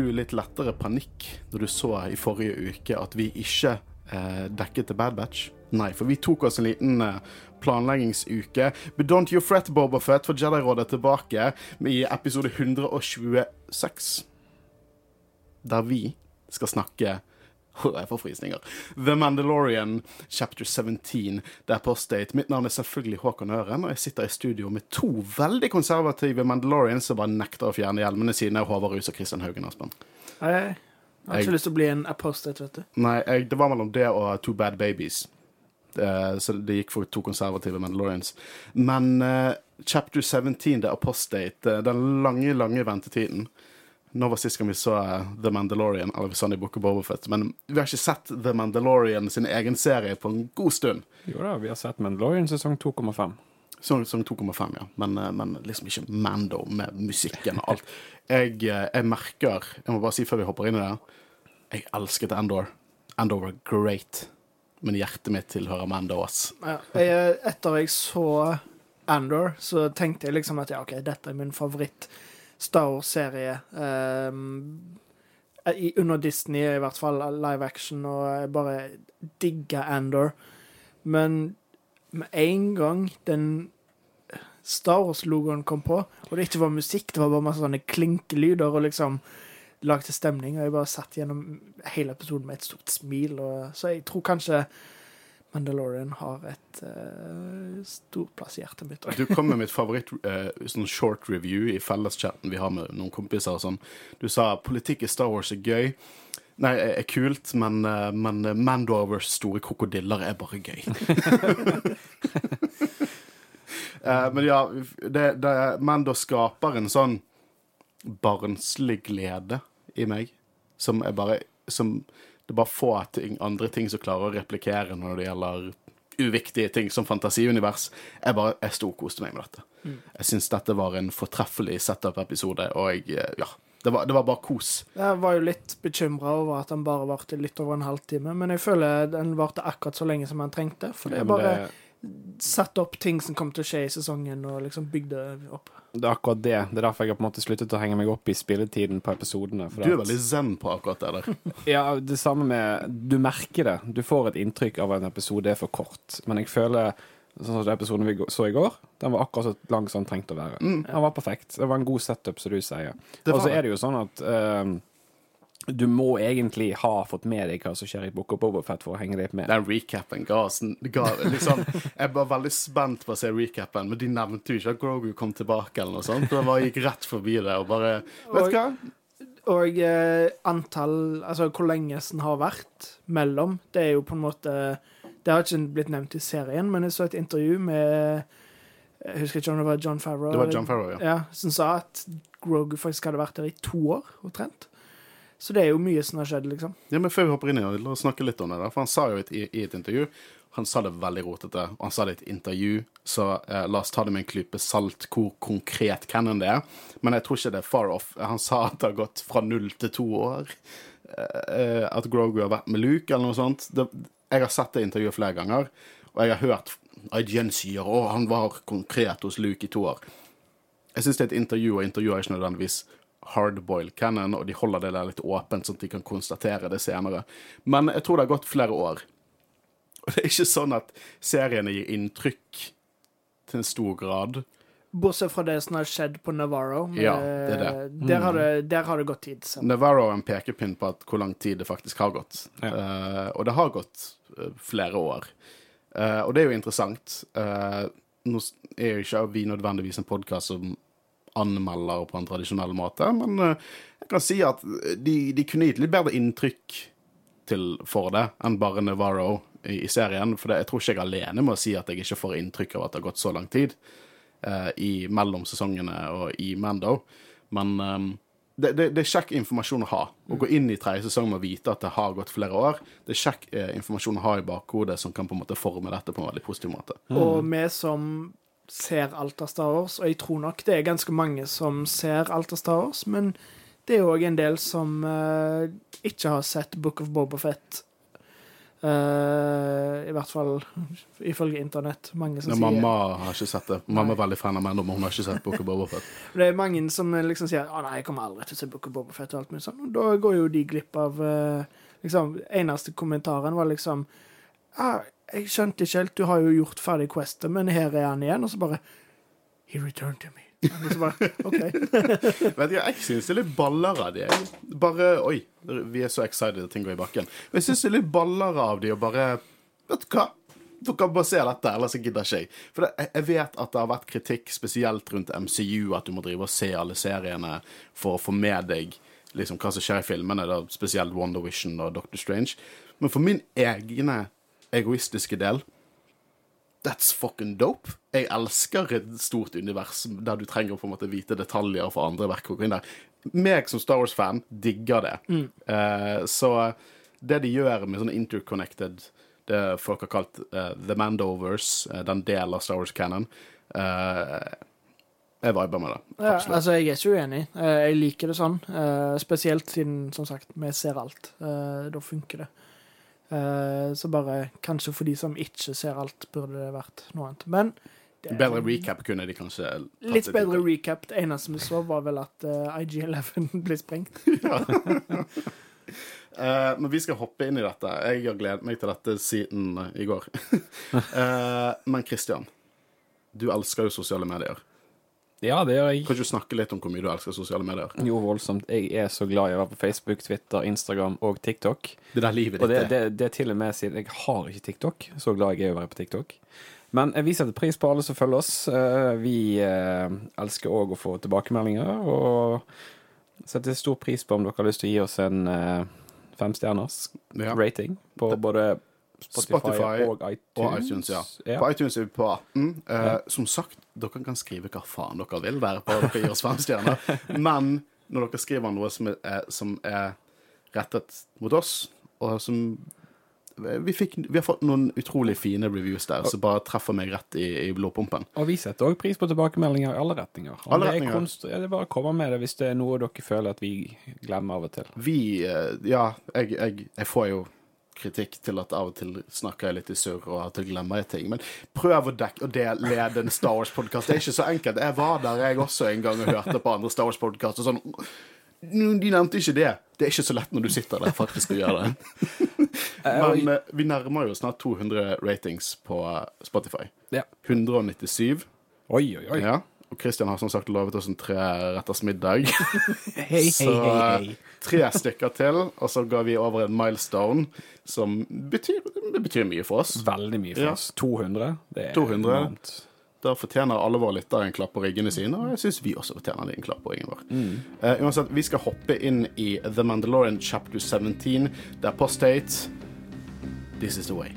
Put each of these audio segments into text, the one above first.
du litt lettere panikk når du så i forrige uke at vi ikke eh, dekket The Bad Batch? Nei, for vi tok oss en liten eh, planleggingsuke. But don't you fret, Boba Fett, for Jedi-rådet er tilbake i episode 126. Der vi skal snakke jeg får frysninger. The Mandalorian chapter 17. Det er Postate. Mitt navn er selvfølgelig Håkon Øren, og jeg sitter i studio med to veldig konservative Mandalorians som bare nekter å fjerne hjelmene sine, Håvard Rus og Kristian Haugen Aspen. Jeg har ikke Jeg- lyst til å bli en apostate, vet du. Nei, jeg, det var mellom det og Two Bad Babies. Uh, så det gikk for to konservative Mandalorians. Men uh, chapter 17, The Apostate, Uh, den lange, lange ventetiden Nå var sist gang vi så eh, The Mandalorian, eller vi så den i Book of Boba Fett, men vi har ikke sett The Mandalorian sin egen serie på en god stund. Jo da, vi har sett Mandalorian sesong 2,5. Sesong 2,5, ja. Men, eh, men liksom ikke Mando med musikken og alt. Jeg, eh, jeg merker Jeg må bare si før vi hopper inn i det Jeg elsket Andor. Andor var great. Men hjertet mitt tilhører Mando, ass. Ja. Jeg, etter jeg så Andor, så tenkte jeg liksom at ja, OK, dette er min favoritt Star Wars-serie. Um, under Disney, i hvert fall live action, og jeg bare digger Andor. Men med en gang den Star Wars-logoen kom på, og det ikke var musikk, det var bare masse sånne klinkelyder og liksom lagde stemning, og jeg bare satt gjennom hele episoden med et stort smil, og, så jeg tror kanskje Mandalorian har et uh, stor plass i hjertet mitt. Du kom med mitt favoritt uh, sånn short review i felleschatten vi har med noen kompiser og sånn. Du sa politikk i Star Wars er gøy. Nei, er kult, men, uh, men Mando over store krokodiller er bare gøy. uh, men ja, det, det, Mando skaper en sånn barnslig glede i meg, som er bare som Det er bare få ting, andre ting som klarer å replikere når det gjelder uviktige ting som fantasiunivers. Jeg bare, jeg storkoste meg med dette. Jeg syns dette var en fortreffelig setup-episode, og eh, ja, det var, det var bare kos. Jeg var jo litt bekymra over at den bare varte litt over en halvtime, men jeg føler den varte akkurat så lenge som den trengte. For det er bare det, satt opp ting som kom til å skje i sesongen, og liksom bygde opp. det er akkurat det. Det er derfor jeg har på en måte sluttet å henge meg opp i spilletiden på episodene. for Du er at- veldig zen på akkurat det der. Ja, det samme med Du merker det. Du får et inntrykk av at en episode er for kort. Men jeg føler Sånn som den episoden vi så i går, den var akkurat så lang som den trengte å være. Den var perfekt. Det var en god setup, som du sier. Og så er det jo sånn at eh, du må egentlig ha fått med deg hva som skjer i Book of Bobafett for å henge deg med. Den recapen ga oss ga, liksom, Jeg var veldig spent på å se recapen, men de nevnte jo ikke at Grogu kom tilbake. eller noe sånt. Det bare gikk rett forbi det og bare Vet du hva? Og eh, antall Altså hvor lenge den har vært mellom, det er jo på en måte Det har ikke blitt nevnt i serien, men jeg så et intervju med Jeg husker ikke om det var John Farrow. Det var John Farrow, ja. Ja, Som sa at Grogu faktisk hadde vært der i to år, omtrent. Så det er jo mye som har skjedd, liksom. ja men Før vi hopper inn i det, la oss snakke litt om det. der, For Han sa jo i, i et intervju Han sa det veldig rotete, og han sa det i et intervju, så eh, la oss ta det med en klype salt hvor konkret canon det er. Men jeg tror ikke det er far off. Han sa at det har gått fra null til to år. Eh, at Grogu har vært med Luke, eller noe sånt. Det, jeg har sett det intervjuet flere ganger, og jeg har hørt IGN sier å, han var konkret hos Luke i to år. Jeg syns det er et intervju, og intervjuer er ikke nødvendigvis hardboiled cannon, og de holder det der litt åpent, sånn at de kan konstatere det senere. Men jeg tror det har gått flere år. Og det er ikke sånn at seriene gir inntrykk til en stor grad. Bortsett fra det som har skjedd på Navarro. Ja, det er det. Mm. Der, har det der har det gått tid. Så. Navarro er en pekepinn på at hvor lang tid det faktisk har gått. Ja. Uh, og det har gått eh, flere år. Uh, og det er jo interessant. Uh, nå er jo ikke vi nødvendigvis en podkast som anmelder på en tradisjonell måte, men eh, jeg kan si at de, de kunne gitt litt bedre inntrykk til for det enn bare Navarro i, i serien. For det, jeg tror ikke jeg er alene med å si at jeg ikke får inntrykk av at det har gått så lang tid eh, i mellom sesongene og i Mando. Men eh, det, det, det er kjekk informasjon å ha. Å gå inn i tredje sesong med å vite at det har gått flere år, det er kjekk eh, informasjon å ha i bakhodet som kan på en måte forme dette på en veldig positiv måte. Og vi som ser alt av Star Wars, og jeg tror nok det er ganske mange som ser alt av Star Wars, men det er òg en del som uh, ikke har sett Book of Bobafett. Uh, I hvert fall ifølge internett. Mange som Ja, sier mamma har ikke sett det. Mamma er veldig fan av Mando, men hun har ikke sett Book of Boba Fett. Det er mange som liksom sier Å nei, jeg kommer aldri til å se Book of Boba Fett og alt mulig sånn. Da går jo de glipp av uh, liksom, Eneste kommentaren var liksom ah, Jeg skjønte ikke helt, du har jo gjort ferdig questet, men her er han igjen. Og så bare He returned to me. Og så bare, OK. Vet du, Jeg syns det er litt baller av de. Bare Oi, vi er så excited at ting går i bakken. Men jeg syns det er litt baller av de å bare Vet du hva? Dere se dette, ellers gidder ikke jeg. For det, jeg vet at det har vært kritikk, spesielt rundt MCU, at du må drive og se alle seriene for å få med deg liksom hva som skjer i filmene, da, spesielt Vision og Doctor Strange. Men for min egne egoistiske del That's fucking dope. Jeg elsker et stort univers der du trenger å på en måte vite detaljer for andre verk. og der. Meg som Star Wars-fan digger det. Eh, så det de gjør med sånne interconnected Det folk har kalt uh, The Mandovers, uh, den delen av Star Wars-canon uh, Jeg viber med det. Ja, altså, jeg er ikke uenig. Eh, Jeg liker det sånn. eh, Spesielt siden, som sagt, vi ser alt. Eh, Da funker det. Eh, Så bare kanskje for de som ikke ser alt, burde det vært noe annet. Men det Bedre recap kunne de kanskje Litt bedre ut recap. Det eneste vi så, var vel at eh, IG11 ble sprengt. uh, men vi skal hoppe inn i dette. Jeg har gledet meg til dette siden i går. uh, men Christian, du elsker jo sosiale medier. Ja, det gjør jeg. Kan ikke du snakke litt om hvor mye du elsker sosiale medier? Jo, voldsomt. Jeg er så glad i å være på Facebook, Twitter, Instagram og TikTok. Det der livet Og ditt det, er. det, det er til og med siden jeg har ikke TikTok. Så glad jeg er i å være på TikTok. Men eh, vi setter pris på alle som følger oss. Eh, Vi eh, elsker òg å få tilbakemeldinger, og setter stor pris på om dere har lyst til å gi oss en femstjerners Ja. rating på både Spotify, Spotify og iTunes. Og iTunes, ja. På iTunes er vi på 18. Eh, Som sagt, dere kan skrive hva faen dere vil der, på dere gir oss fem stjerner. Men når dere skriver noe som er, som er rettet mot oss, og som vi, fikk, vi har fått noen utrolig fine reviews der, som bare treffer meg rett i, i blodpumpen. Og vi setter òg pris på tilbakemeldinger i alle retninger. Om Alle det, er retninger. konst, ja, det er bare å komme med det hvis det er noe dere føler at vi glemmer av og til. Vi eh, Ja, jeg, jeg, jeg får jo kritikk til at av og til snakker jeg litt i surr og og til glemmer jeg ting. Men prøv å dekke og dele lede en Star Wars-podkast. Det er ikke så enkelt. Jeg var der jeg også en gang og hørte på andre Star Wars-podkaster. sånn «Mm, De nevnte ikke det. Det er ikke så lett når du sitter der faktisk og gjør det. Men eh, vi nærmer jo snart 200 ratings på eh, Spotify. 197. Oi, oi, oi. Ja. Og Christian har som sagt lovet oss en treretters middag. Hei, Så hei, eh, hei. tre stykker til, og så ga vi over en milestone som betyr, det betyr mye for oss. Veldig mye for Ja. oss. 200. Det er 200. enormt. Der fortjener alle våre lyttere en klapp på ryggene sine, og jeg syns vi også fortjener en klapp på ryggen vår. Eh, uansett, vi skal hoppe inn i The Mandalorian chapter 17. der er postate. This is the way.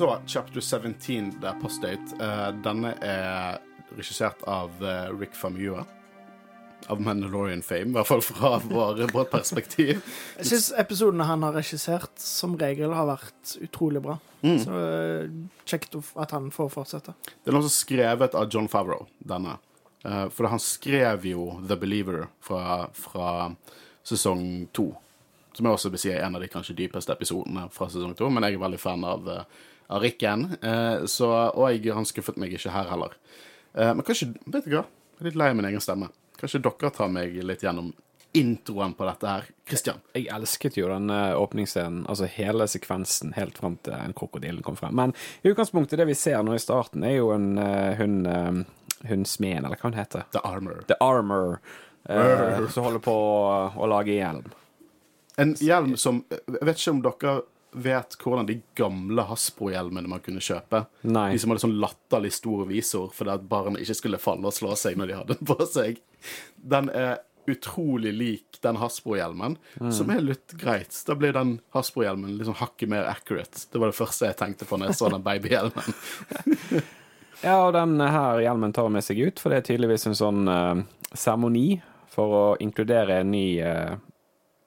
Så chapter 17, det er postate. Uh, denne er regissert av uh, Rick Famuyiwa. Av Mandalorian fame, i hvert fall fra vårt perspektiv. Jeg syns episodene han har regissert, som regel har vært utrolig bra. Så uh, kjekt at han får fortsette. Det er også skrevet av John Favreau, denne. Uh, for han skrev jo The Believer fra, fra sesong to. Som jeg også vil si er en av de kanskje dypeste episodene fra sesong to. Men jeg er veldig fan av, av Rikken. Eh, så, og jeg, han skuffet meg ikke her heller. Eh, men kanskje Vet du hva? Jeg er litt lei av min egen stemme. Kanskje dere tar meg litt gjennom introen på dette her. Christian. Jeg elsket jo den eh, åpningsscenen, altså hele sekvensen helt fram til en krokodillen kom frem. Men i utgangspunktet, det vi ser nå i starten, er jo en hun, uh, hun smeden, eller hva hun heter. The Armor. The Armor. Uh, som holder på å, å lage hjelm. En hjelm som Jeg vet ikke om dere vet hvordan de gamle Hasbro-hjelmene man kunne kjøpe. Nei. De som hadde sånn latterlig stor visor fordi at barn ikke skulle falle og slå seg når de hadde den på seg. Den er utrolig lik den Hasbro-hjelmen, som er litt greit. Da blir den Hasbro-hjelmen liksom hakket mer accurate. Det var det første jeg tenkte på når jeg så den babyhjelmen. Ja, og den her hjelmen tar med seg ut, for det er tydeligvis en sånn seremoni seremoni for å inkludere en ny, eh,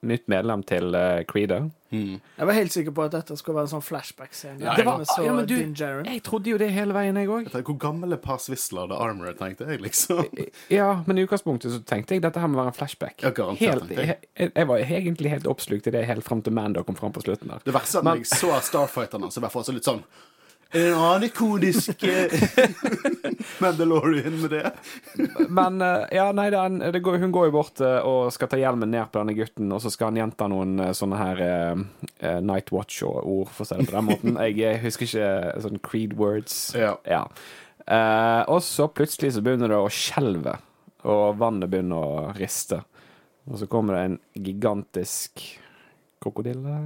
nytt medlem til uh, Creeder. Mm. Jeg var helt sikker på at dette skulle være en sånn flashback-scene. Ja, det var- så ja, men du-. Jeg trodde jo det hele veien, jeg òg. Hvor gammel er Pars Whistler The Armorer, tenkte jeg, liksom. Ja, men i utgangspunktet så tenkte jeg dette her må være en flashback. Ja, garantert, helt, jeg. jeg, jeg var egentlig helt oppslukt i det helt frem til Mando kom fram på slutten der. Det verste er at når jeg så Starfighterne, så var jeg fortsatt litt sånn En annen ikonisk eh, Mandalorian med det. Men eh, ja, nei, den, det går, hun går jo bort eh, og skal ta hjelmen ned på denne gutten, og så skal han gjenta noen sånne her uh, Night Watch-ord, for å si det på den måten. Jeg husker ikke sånn Creed words. Ja. Eh, og så plutselig så begynner det å skjelve, og vannet begynner å riste. Og så kommer det en gigantisk krokodille.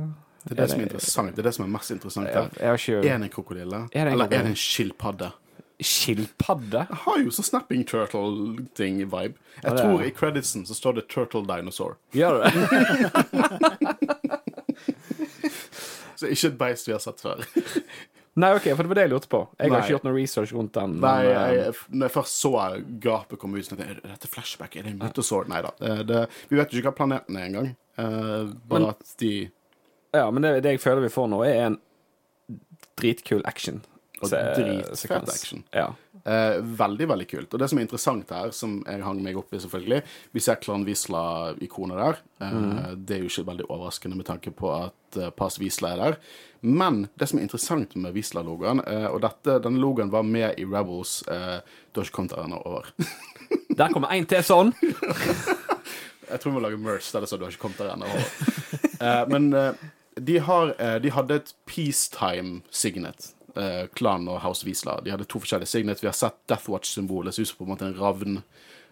Det er det som er interessant. Det er det som er mest interessant her. ikke Er det en krokodille? Er Eller er det en skilpadde? Skilpadde? Jeg har jo sånn Snapping Turtle-ting-vibe. Jeg det er- tror i creditsen så står det Turtle Dinosaur. Gjør det? Så ikke et beist vi har sett før. Nei, OK, for det var det jeg lurte på. Jeg har ikke gjort noe research rundt den. men, Nei, jeg, jeg, når jeg først så gapet komme ut, så tenkte jeg er dette flashback? Er det en mytosaur? Nei da. Vi vet jo ikke hva planeten er engang. Uh, bare Men- at de Ja, men det, det jeg føler vi får nå, er en dritkul action. Dritfet action. Ja. Eh, veldig, veldig kult. Og det som er interessant her, som jeg hang meg opp i, selvfølgelig Vi ser Klan Wisla-ikonet der. Eh, Det er jo ikke veldig overraskende med tanke på at uh, Pass Wisla er der. Men det som er interessant med Wisla-logoen, eh, og dette, denne logoen var med i Rebels eh, kommet der ennå over. Der kommer en til sånn. Jeg tror vi må lage merch der det står du har ikke kommet der ennå. over. Eh, men eh, de, har, eh, de hadde et peacetime-signet. eh, Klan og House Wiesla. De hadde to forskjellige signet. Vi har sett Deathwatch-symbolet. Ser ut som på en måte en ravn.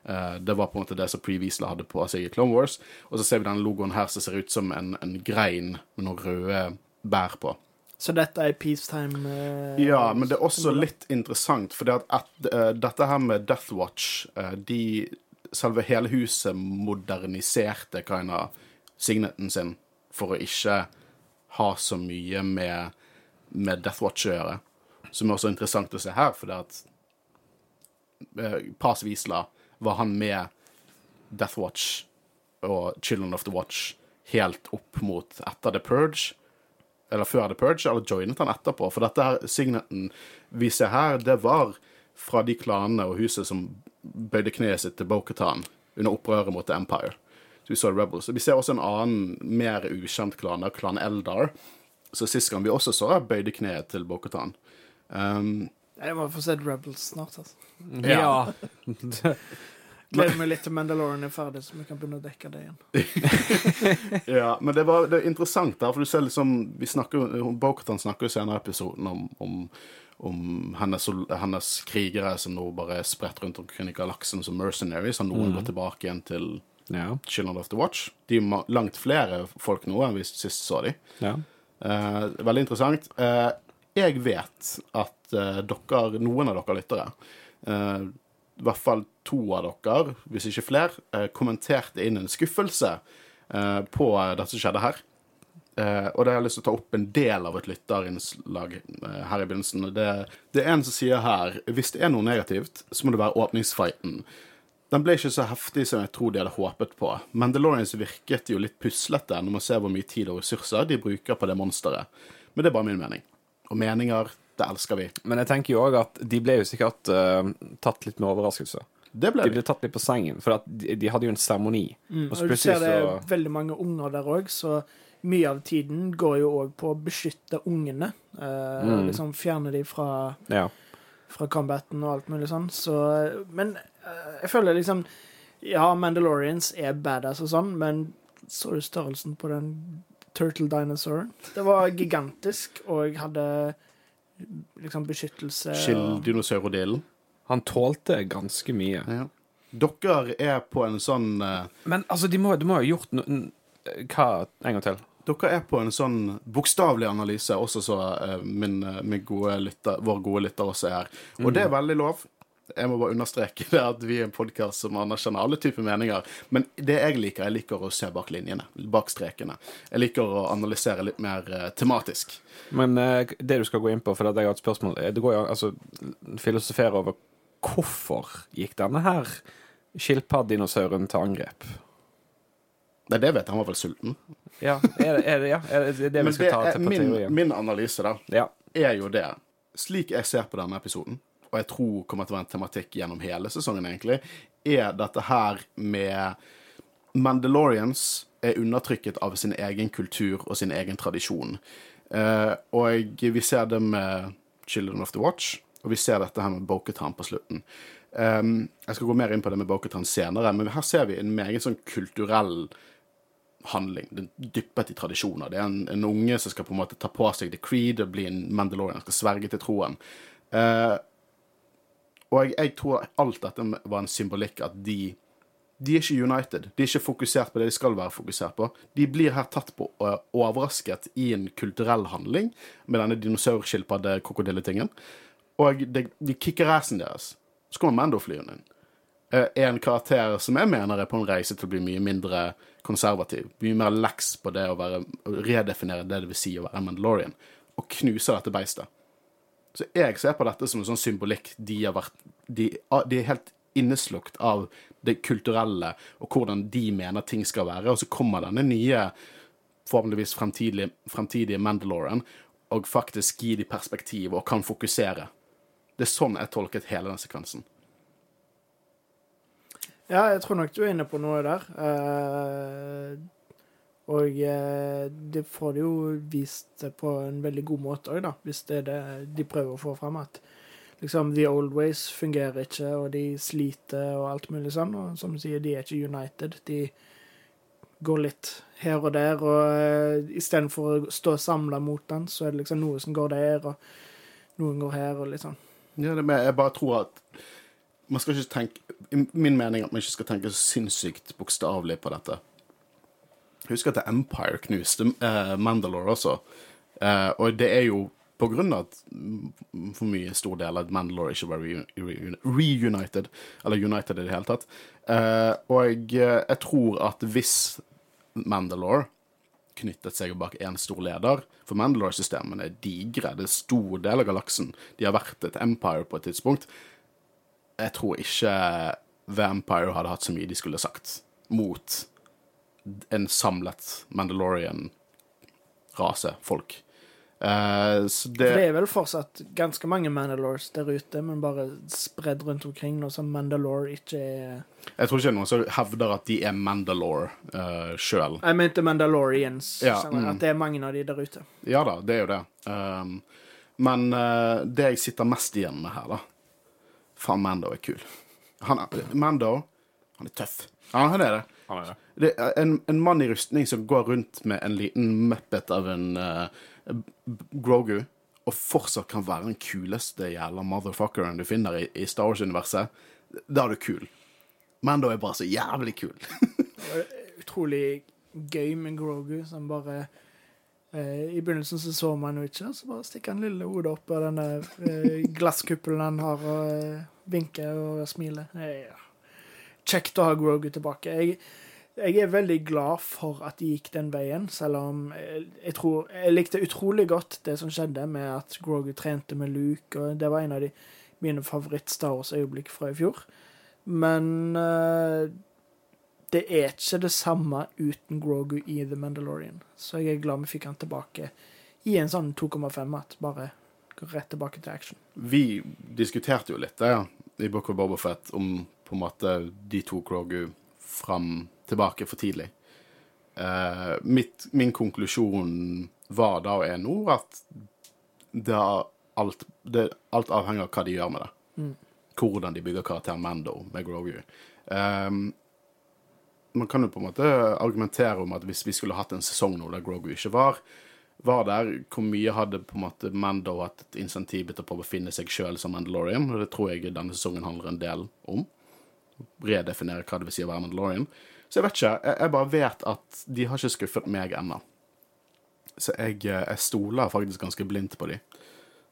Eh, det var på en måte det som Pre-Wiesla hadde på seg i Clone Wars. Og så ser vi denne logoen her som ser ut som en, en grein med noen røde bær på. Så dette er peacetime eh, Ja, men det er også litt interessant, for dette her med Death Watch eh, de, Selve hele huset moderniserte kind of signeten sin for å ikke ha så mye med, med Death Watch å gjøre. Som er også interessant å se her, for det at eh, Pas Wisla var han med Death Watch og Children of the Watch helt opp mot etter The Purge eller før The Purge, eller joinet han etterpå. For dette her, signeten vi ser her, det var fra de klanene og huset som bøyde kneet sitt til Bo-Katan under opprøret mot The Empire. Så vi så Rebels. Vi ser også en annen, mer ukjent klan, der, klan Eldar. Så sist gang vi også så, bøyde kneet til Bo-Katan. Um, Jeg må få sett Rebels snart. altså. Ja. Gleder meg litt til Mandalorian er ferdig, så vi kan begynne å dekke det igjen. ja, men det, var, det er interessant der, for du ser liksom vi snakker, Bo-Katan snakker jo senere i episoden om, om, om hennes, hennes krigere som nå bare er spredt rundt omkring i galaksen som mercenaries, og noen går tilbake igjen til ja. Children of the Watch. De er langt flere folk nå enn vi sist så de. ja. Eh, veldig interessant. Eh, jeg vet at eh, dere, noen av dere lyttere, eh, i hvert fall to av dere, hvis ikke flere, eh, kommenterte inn en skuffelse eh, på det som skjedde her. Og det har jeg lyst til å ta opp en del av et lytterinnslag her i begynnelsen. Det, det er en som sier her hvis det er noe negativt, så må det være åpningsfighten. Den ble ikke så heftig som jeg tror de hadde håpet på. Mandalorians virket jo litt puslete når man ser hvor mye tid og ressurser de bruker på det monsteret. Men det er bare min mening. Og meninger, det elsker vi. Men jeg tenker jo òg at de ble jo sikkert uh, tatt litt med overraskelse. Det ble De ble tatt litt på sengen, for at de, de hadde jo en seremoni. Mm, Og og du ser det er så veldig mange unger der òg, så mye av tiden går jo òg på å beskytte ungene. Uh, Mm. Liksom fjerne de fra, Ja. Fra combaten og alt mulig sånn. Så, men eh, jeg føler liksom Ja, Mandalorians er badass og sånn, men så du størrelsen på den turtle dinosauren? Det var gigantisk og hadde liksom beskyttelse og Skill-dinosaurodillen. Han tålte ganske mye. Ja. Dere er på en sånn uh... Men altså, de må, de må ha gjort noe Hva? En gang til. Dere er på en sånn bokstavelig analyse, også så eh, min, eh, min gode lytter, vår gode lytter også er. Og det er veldig lov. Jeg må bare understreke det at vi er en podkast som anerkjenner alle typer meninger. Men det jeg liker, jeg liker å se bak linjene, bak strekene. Jeg liker å analysere litt mer eh, tematisk. Men det du skal gå inn på, for at jeg har et spørsmål Det går jo altså filosofere over hvorfor gikk denne her skilpaddinosauren til angrep? Nei, det vet jeg, han var vel sulten. Ja, er det er det, ja? Er det, det vi skal ta til min, teorien? min analyse, da, Ja. er jo det. Slik jeg ser på denne episoden, og jeg tror kommer til å være en tematikk gjennom hele sesongen, egentlig, er dette her med Mandalorians er undertrykket av sin egen kultur og sin egen tradisjon. Uh, og vi ser det med Children of the Watch, og vi ser dette her med Boketan på slutten. Um, jeg skal gå mer inn på det med Boketan senere, men her ser vi en meget sånn kulturell handling. Den dyppet i tradisjoner. Det er en, en unge som skal på en måte ta på seg the creed og bli en Mandalorian, skal sverge til troen. Eh, og jeg, jeg tror alt dette var en symbolikk at de de er ikke united. De er ikke fokusert på det de skal være fokusert på. De blir her tatt på og overrasket i en kulturell handling med denne dinosaurskilpadde-krokodilletingen. Og de, de kicker assen deres. Så kommer Mando-flyen inn. Eh, En karakter som jeg mener er på en reise til å bli mye mindre konservativ. Mye mer leks på det å være, å redefinere det det vil si å være Mandalorian. Og knuser dette beistet. Så jeg ser på dette som en sånn symbolikk de vært De, de er helt inneslukt av det kulturelle og hvordan de mener ting skal være. Og så kommer denne nye, forhåpentligvis fremtidige, fremtidige Mandalorian og faktisk gir de perspektiv og kan fokusere. Det er sånn jeg tolket hele den sekvensen. Ja, jeg tror nok du er inne på noe der. Eh, og eh, det får de jo vist på en veldig god måte òg, hvis det er det de prøver å få fram. At liksom the old ways fungerer ikke, og de sliter og alt mulig sånn. Og som du sier, de er ikke united. De går litt her og der, og uh, istedenfor å stå samla mot den, så er det liksom noe som går der, og noen går her, og litt sånn. Ja, det med, jeg bare tror at man skal ikke tenke Min mening at man ikke skal tenke så sinnssykt bokstavelig på dette. Husk at Empire knuste eh, Mandalore også. Eh, og det er jo på grunn av at for mye stor del av Mandalore ikke var reun- reun- reunited, eller united i det hele tatt. Eh, og jeg, jeg tror at hvis Mandalore knyttet seg bak én stor leder. For Mandalore-systemene er digre. Det er stor del av galaksen. De har vært et empire på et tidspunkt. Jeg tror ikke Vampire hadde hatt så mye de skulle sagt mot en samlet Mandalorian-rase, folk. Uh, så det, For det er vel fortsatt ganske mange Mandalores der ute, men bare spredd rundt omkring, nå som Mandalore ikke er Jeg tror ikke det er noen som hevder at de er Mandalore uh, sjøl. Jeg mente Mandalorians. Ja, sånn mm. At det er mange av de der ute. Ja da, det er jo det. Um, men uh, det jeg sitter mest igjen med her, da Faen, Mando er kul. Han er, Mando, han er tøff. Ja, han er det. Han er det. Det er en, en mann i rustning som går rundt med en liten muppet av en uh, Grogu, og fortsatt kan være den kuleste jævla motherfuckeren du finner i, i Star Wars-universet. Da er du kul. Mando er bare så jævlig kul. Utrolig gøy med Grogu, som bare I begynnelsen så så man jo ikke, så bare stikker han lille hodet opp av denne eh, glasskuppelen han har, og eh, vinker og smiler. Er kjekt å ha Grogu tilbake. Jeg, jeg er veldig glad for at de gikk den veien, selv om jeg, jeg tror Jeg likte utrolig godt det som skjedde med at Grogu trente med Luke, og det var en av de mine favoritt-Star Wars-øyeblikk fra i fjor. Men eh, det er ikke det samme uten Grogu i The Mandalorian. Så jeg er glad vi fikk han tilbake i en sånn 2,5 at bare rett tilbake til action. Vi diskuterte jo litt det, ja, i Book of Boba Fett om på en måte de to Grogu fram tilbake for tidlig. Uh, mitt, min konklusjon var da og er nå at det alt, det, alt avhenger av hva de gjør med det. Hvordan de bygger karakteren Mando med Grogu. Um, man kan jo på en måte argumentere om at hvis vi skulle hatt en sesong nå der Grogu ikke var, var der, hvor mye hadde på en måte Mando hatt et insentiv til å prøve å finne seg sjøl som Mandalorian? Og det tror jeg denne sesongen handler en del om. Redefinere hva det vil si å være Mandalorian. Så jeg vet ikke. Jeg, jeg bare vet at de har ikke skuffet meg ennå. Så jeg, eh, jeg stoler faktisk ganske blindt på de.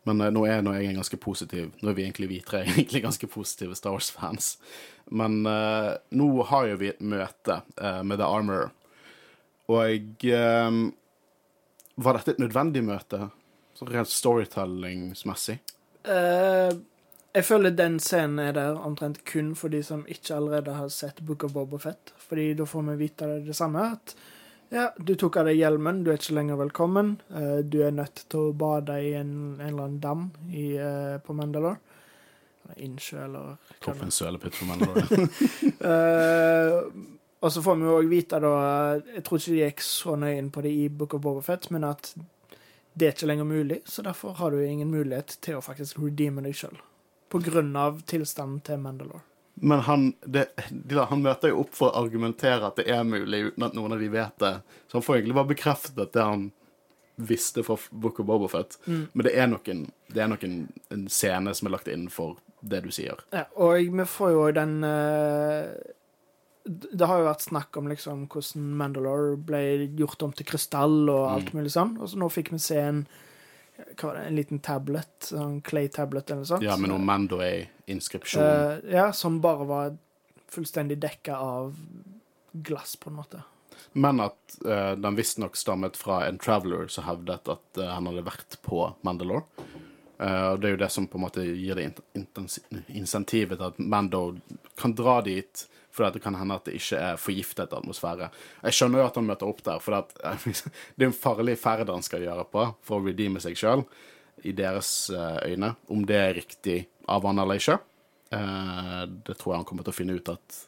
Men eh, nå er nå jeg en ganske positiv Nå er vi egentlig vi tre egentlig ganske positive Star Wars-fans. Men uh, nå har jo vi et møte uh, med The Armor. Og uh, Var dette et nødvendig møte? Så rent storytellingsmessig? Jeg føler den scenen er der omtrent kun for de som ikke allerede har sett Book of Boba Fett. Fordi da får vi vite det, det samme. At ja, du tok av deg hjelmen, du er ikke lenger velkommen. Eh, du er nødt til å bade i en, en eller annen dam i, eh, på Mandalore. Innsjø, eller hva en sølepytt for Mandalore. uh, og så får vi jo òg vite, da Jeg tror ikke de gikk så nøye inn på det i Book of Boba Fett, men at det er ikke lenger mulig, så derfor har du ingen mulighet til å faktisk redeeme deg sjøl. På grunn av tilstanden til Mandalore. Men han, det, han møter jo opp for å argumentere at det er mulig, uten at noen av de vet det. Så han får egentlig bare bekreftet det han visste fra Book of Boba Fett. Men det er nok, en, det er nok en, en scene som er lagt inn for det du sier. Ja, og vi får jo den eh, Det har jo vært snakk om liksom hvordan Mandalore ble gjort om til krystall og alt mulig sånn. Og så nå fikk vi se en hva var det, en liten tablet, sånn clay-tablet eller noe sånt. Ja, med noe Mando-inskripsjon. Uh, ja, som bare var fullstendig dekka av glass, på en måte. Men at uh, den visstnok stammet fra en traveler som hevdet at uh, han hadde vært på Mandalore. Eh, og det er jo det som på en måte gir det insentivet til at Mando kan dra dit, fordi det kan hende at det ikke er forgiftet atmosfære. Jeg skjønner jo at han møter opp der, for at, det er en farlig ferd han skal gjøre på for å redeeme seg sjøl, i deres eh, øyne. Om det er riktig av han eller ikke, eh, det tror jeg han kommer til å finne ut at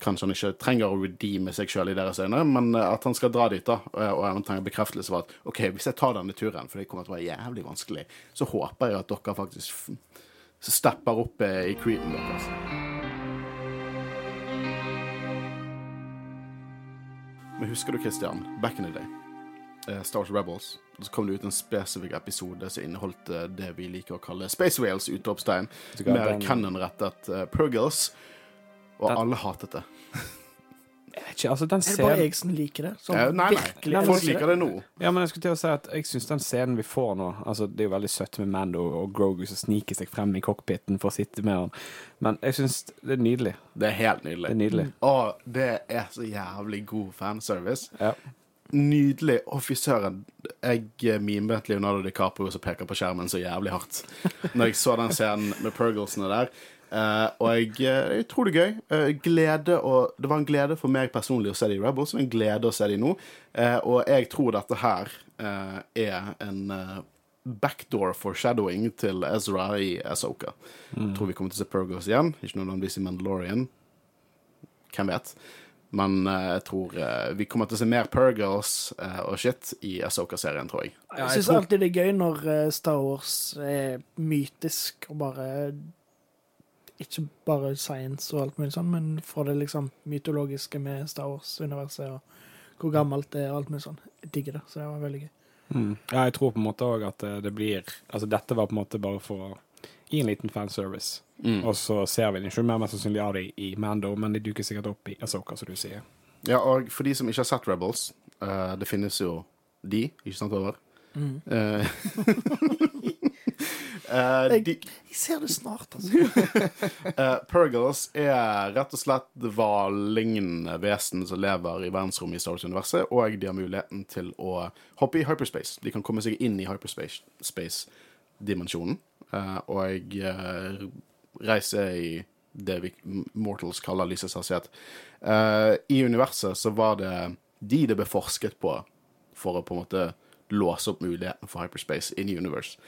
Kanskje han ikke trenger å redeeme seg sjøl i deres øyne, men eh, at han skal dra dit, da, og han trenger bekreftelse for at OK, hvis jeg tar denne turen, for det kommer til å være jævlig vanskelig, så håper jeg at dere faktisk stepper opp eh, i creepen deres. Men husker du, Christian, back in the day, eh, Star Wars Rebels, så kom det ut en spesifikk episode som inneholdt eh, det vi liker å kalle Space Whales, utropstegn, med den- canon-rettet uh, Purgles, og Den- alle hatet det. Jeg vet ikke, altså den Er det bare scenen jeg som liker det? Som Ja, nei, nei, virkelig folk elsker liker det nå. Ja, men jeg skulle til å si at jeg syns den scenen vi får nå Altså, Det er jo veldig søtt med Mando og Grogu som sniker seg frem i cockpiten for å sitte med han, men jeg syns det er nydelig. Det er helt nydelig. Det er nydelig. Å, det er så jævlig god fanservice. Ja. Nydelig. Å, fy søren. Jeg eh, mimet Leonardo DiCaprio som peker på skjermen så jævlig hardt når jeg så den scenen med Purglesene der. Eh, og jeg, eh, jeg tror det er gøy. Uh, glede og, det var en glede for meg personlig å se det i Rebels, og en glede å se det nå. Uh, og jeg tror dette her eh, er en backdoor foreshadowing til Ezra i Asoka. Jeg tror vi kommer til å se Pergos igjen, ikke nødvendigvis i Mandalorian. Hvem vet? Men jeg tror vi kommer til å se mer eh, og shit i Asoka-serien, tror jeg. Jeg jeg syns tror- alltid det er gøy når eh, Star Wars er mytisk og bare Ikke bare science og alt mulig sånn, men fra det liksom mytologiske med Star Wars-universet og hvor gammelt det er og alt mulig sånn. Jeg digger det, så det var veldig gøy. Mm. Ja, jeg tror på en måte òg at det, det blir Altså, dette var på en måte bare for å gi en liten fanservice. Mm. Og så ser vi det ikke mer mest sannsynlig av det i Mando, men de duker sikkert opp i Asoka, som du sier. Ja, og for de som ikke har sett Rebels, uh, det finnes jo de, ikke sant, Over? Eh, jeg, de, Jeg ser det snart, altså. uh, Purgles er rett og slett hvallignende vesen som lever i verdensrommet i Star Wars-universet, og de har muligheten til å hoppe i hyperspace. De kan komme seg inn i hyperspace-dimensjonen, uh, og uh, reise i det vi mortals kaller lysets hastighet. Eh, I universet så var det de det ble forsket på for å på en måte låse opp muligheten for hyperspace in universe.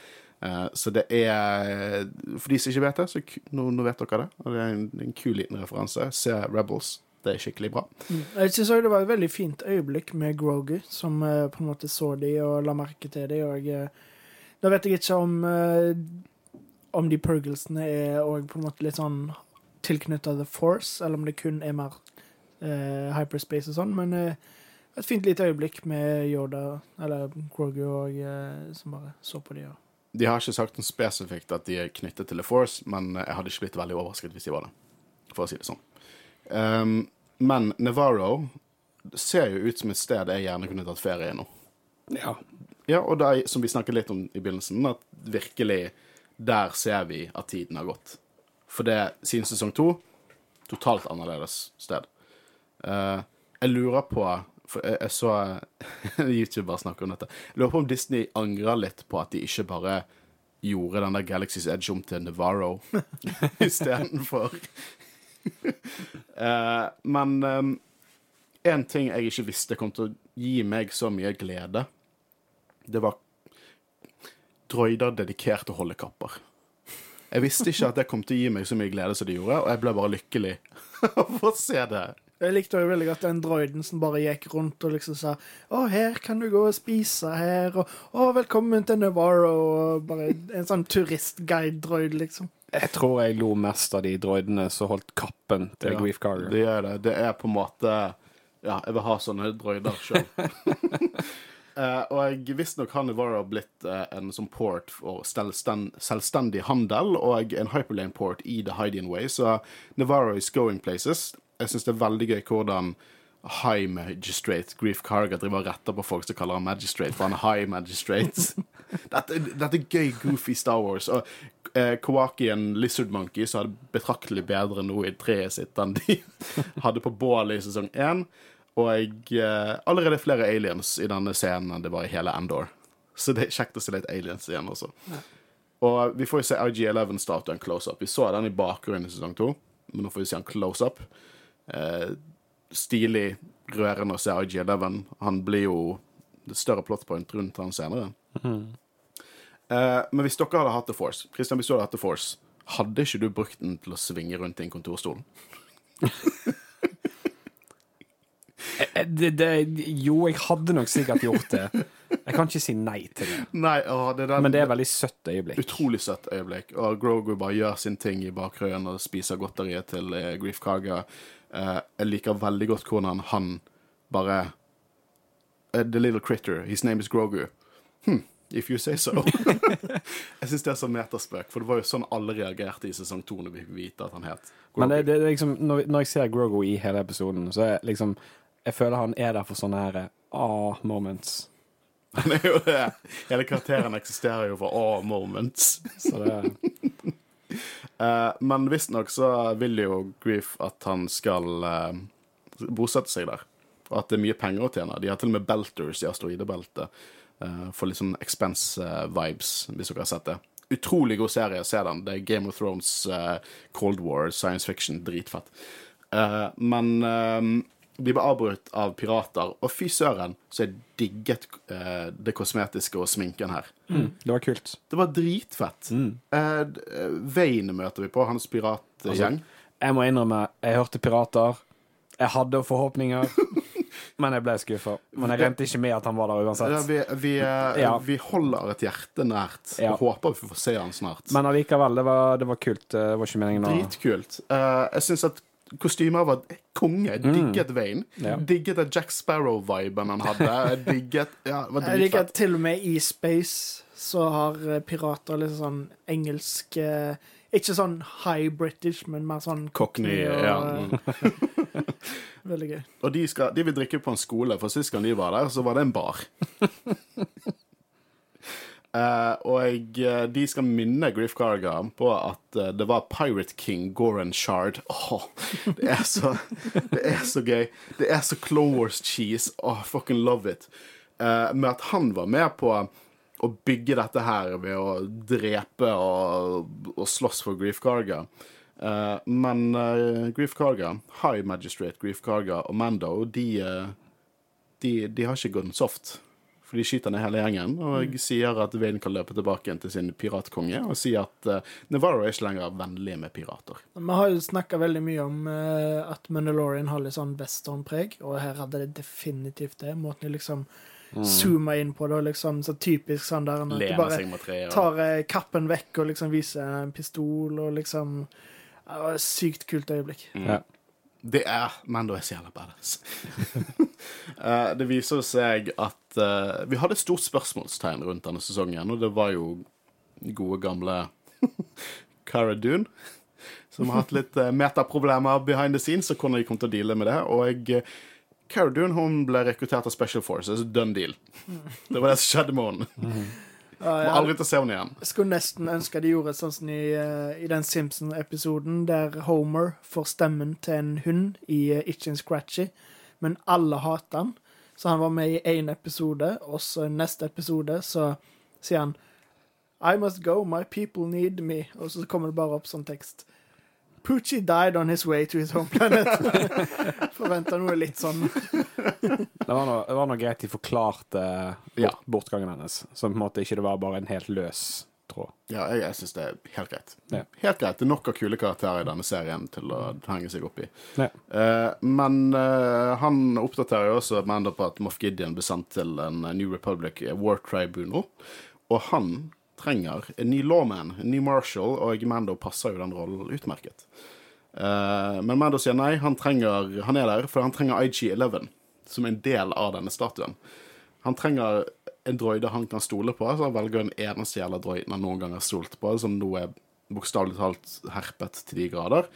Eh, så det er For de som ikke vet det, så nå, nå vet dere det. Og det er en, en kul liten referanse. Se Rebels. Det er skikkelig bra. Jeg synes også det var et veldig fint øyeblikk med Grogu, som eh, på en måte så de og la merke til de, og eh, Da vet jeg ikke om eh, om de purglesene er òg på en måte litt sånn tilknytta The Force, eller om det kun er mer eh, hyperspace og sånn, men eh, et fint lite øyeblikk med Yoda, eller Grogu, og, eh, som bare så på de. Og. De har ikke sagt noe spesifikt at de er knyttet til The Force, men jeg hadde ikke blitt veldig overrasket hvis de var det. For å si det sånn. Um, men Navarro ser jo ut som et sted jeg gjerne kunne tatt ferie i nå. Ja. Ja, og da, som vi snakket litt om i begynnelsen, at virkelig der ser vi at tiden har gått. For det siden sesong to totalt annerledes sted. Uh, jeg lurer på Jeg, jeg så en YouTuber snakke om dette. Jeg lurer på om Disney angrer litt på at de ikke bare gjorde den der Galaxy's Edge om til Navarro istedenfor. uh, men én ting jeg ikke visste kom til å gi meg så mye glede, det var droider dedikert til holdekapper. Jeg visste ikke at det kom til å gi meg så mye glede som det gjorde, og jeg ble bare lykkelig av å se det. Jeg likte jo veldig godt den droiden som bare gikk rundt og liksom sa 'Å, her kan du gå og spise her', og 'Å, velkommen til Navarro', og bare en sånn turistguide-droid, liksom. Jeg tror jeg lo mest av de droidene som holdt kappen til Ja, Grief Carter. Det gjør det. Det er på en måte Ja, jeg vil ha sånne droider sjøl. Uh, og visstnok har Navarro blitt uh, en sånn port for selvsten selvstendig handel og en hyperlane port i The Hydian Way, så Navarro is going places. Jeg syns det er veldig gøy hvordan High Magistrate Grief Carga driver og retter på folk som kaller han Magistrate, for han er High Magistrate. dette, dette er gøy, goofy Star Wars. Og uh, Kawaki en Lizard Monkey så hadde betraktelig bedre nå i treet sitt enn de hadde på bålet i sesong én. Og eh, allerede flere aliens i denne scenen enn det var i hele Endor. Så det er kjekt å se litt aliens igjen også. Ja. Og vi får jo se IG-11-statuen close-up. Vi så den i bakgrunnen i sesong to, men nå får vi se den close-up. Eh, stilig, rørende å se IG-11. Han blir jo det større plotpoint rundt han senere. Eh, men hvis dere hadde hatt The Force, Christian, hvis du hadde hatt The Force, hadde ikke du brukt den til å svinge rundt i en kontorstol? Eh, Det, det, jo, jeg hadde nok sikkert gjort det. Jeg kan ikke si nei til det. Nei, å, det den, Men det er veldig søtt øyeblikk. Utrolig søtt øyeblikk. Og Grogu bare gjør sin ting i bakgrunnen og spiser godteriet til eh, Grief Kaga. Eh, jeg liker veldig godt hvordan han bare eh, The little critter, his name is Grogu. Hm, if you say so. jeg syns det er så meterspøk, for det var jo sånn alle reagerte i sesong to når vi fikk vite at han het Grogu. Men det, det, liksom, når, når jeg ser Grogu i hele episoden, så er liksom Jeg føler han er der for sånne her ah-moments. Han er jo det. Hele karakteren eksisterer jo for ah-moments. Så det uh, men visstnok så vil jo Grief at han skal uh, bosette seg der. Og at det er mye penger å tjene. De har til og med belters i asteroidebeltet. Uh, for litt sånn expense-vibes, hvis dere har sett det. Utrolig god serie. Se den. Det er Game of Thrones, uh, Cold War, science fiction. Dritfett. Uh, men de ble avbrutt av pirater, og fy søren, så jeg digget eh, det kosmetiske og sminken her. mm, Det var kult. Det var dritfett. Mm. d- eh, Vane møter vi på, hans piratgjeng. Jeg må innrømme, jeg hørte pirater. Jeg hadde forhåpninger, men jeg ble skuffa. Men jeg regnet ikke med at han var der Ja, uansett. vi, vi, eh, Ja. vi holder et hjerte nært Ja. og håper vi får se han snart. Men allikevel, det var, det var kult. Det var ikke meningen å Dritkult. Eh, jeg syns at kostymer var konge. Jeg digget Vane. Mm. Ja. Digget den Jack Sparrow-viben han hadde. Jeg digget Ja, var Jeg liker at til og med i Space så har eh, pirater litt sånn engelsk eh, Ikke sånn high British, men mer sånn Cockney, og, ja. eh, Veldig gøy. Og de, skal, de vil drikke på en skole, for sist gang de var der, så var det en bar. Eh, og uh, de skal minne Griff Garga på at uh, det var Pirate King Goran Shard. Åh, det er så Det er så gøy. Det er så Clone Wars cheese. Åh, fucking love it. Med at han var med på å bygge dette her ved å drepe og, og slåss for Griff Garga. Men uh, Grief Carga, High Magistrate Griff Carga og Mando, de, de, de har ikke gått soft. For de skyter ned hele gjengen og sier at Vane kan løpe tilbake igjen til sin piratkonge, og sier at uh, Navarro er ikke lenger vennlig med pirater. Vi har jo snakka veldig mye om uh, at Mandalorian har litt sånn westernpreg, og her hadde det definitivt det. Måten de liksom zooma inn på det, og liksom så typisk sånn der at de bare tar uh, kappen vekk og liksom viser en pistol og liksom ja, Det var et sykt kult øyeblikk. Ja. Det er Mando er så jævla badass. Eh, det viser seg at uh, vi hadde et stort spørsmålstegn rundt denne sesongen, og det var jo gode, gamle Cara Dune, som har hatt litt uh, metaproblemer behind the scenes, og hvordan de kom til å deale med det. Og jeg, Cara Dune hun ble rekruttert av Special Forces. Done deal. Det var det som skjedde med henne. Ja, Må jeg aldri til å se henne igjen. skulle nesten ønske de gjorde sånn som i, eh, i den Simpson-episoden der Homer får stemmen til en hund i uh, Itchin Scratchy, men alle hater han. Så han var med i én episode, og så i neste episode så sier han I must go, my people need me. Og så kommer det bare opp sånn tekst. Poochie died on his way to his home planet. Forventa noe litt sånn. Det var noe, det var noe greit de forklarte bort, Ja. bortgangen hennes. Så på en måte ikke det var bare en helt løs tråd. Ja, jeg, jeg syns det er helt greit. Ja. Helt greit. Det er nok av kule karakterer i denne serien til å henge seg opp i. Ja. Uh, men uh, han oppdaterer jo også Mando på at Moff Gideon ble sendt til en New Republic War Tribunal. Og han trenger en ny lawman, en ny marshal, og Mando passer jo den rollen utmerket. Uh, men Mando sier nei, han, trenger, han er der, for han trenger IG-11 som en del av denne statuen. Han trenger en droide han kan stole på, så han velger den eneste jævla droiden han noen gang har stolt på, som nå er bokstavelig talt herpet til de grader,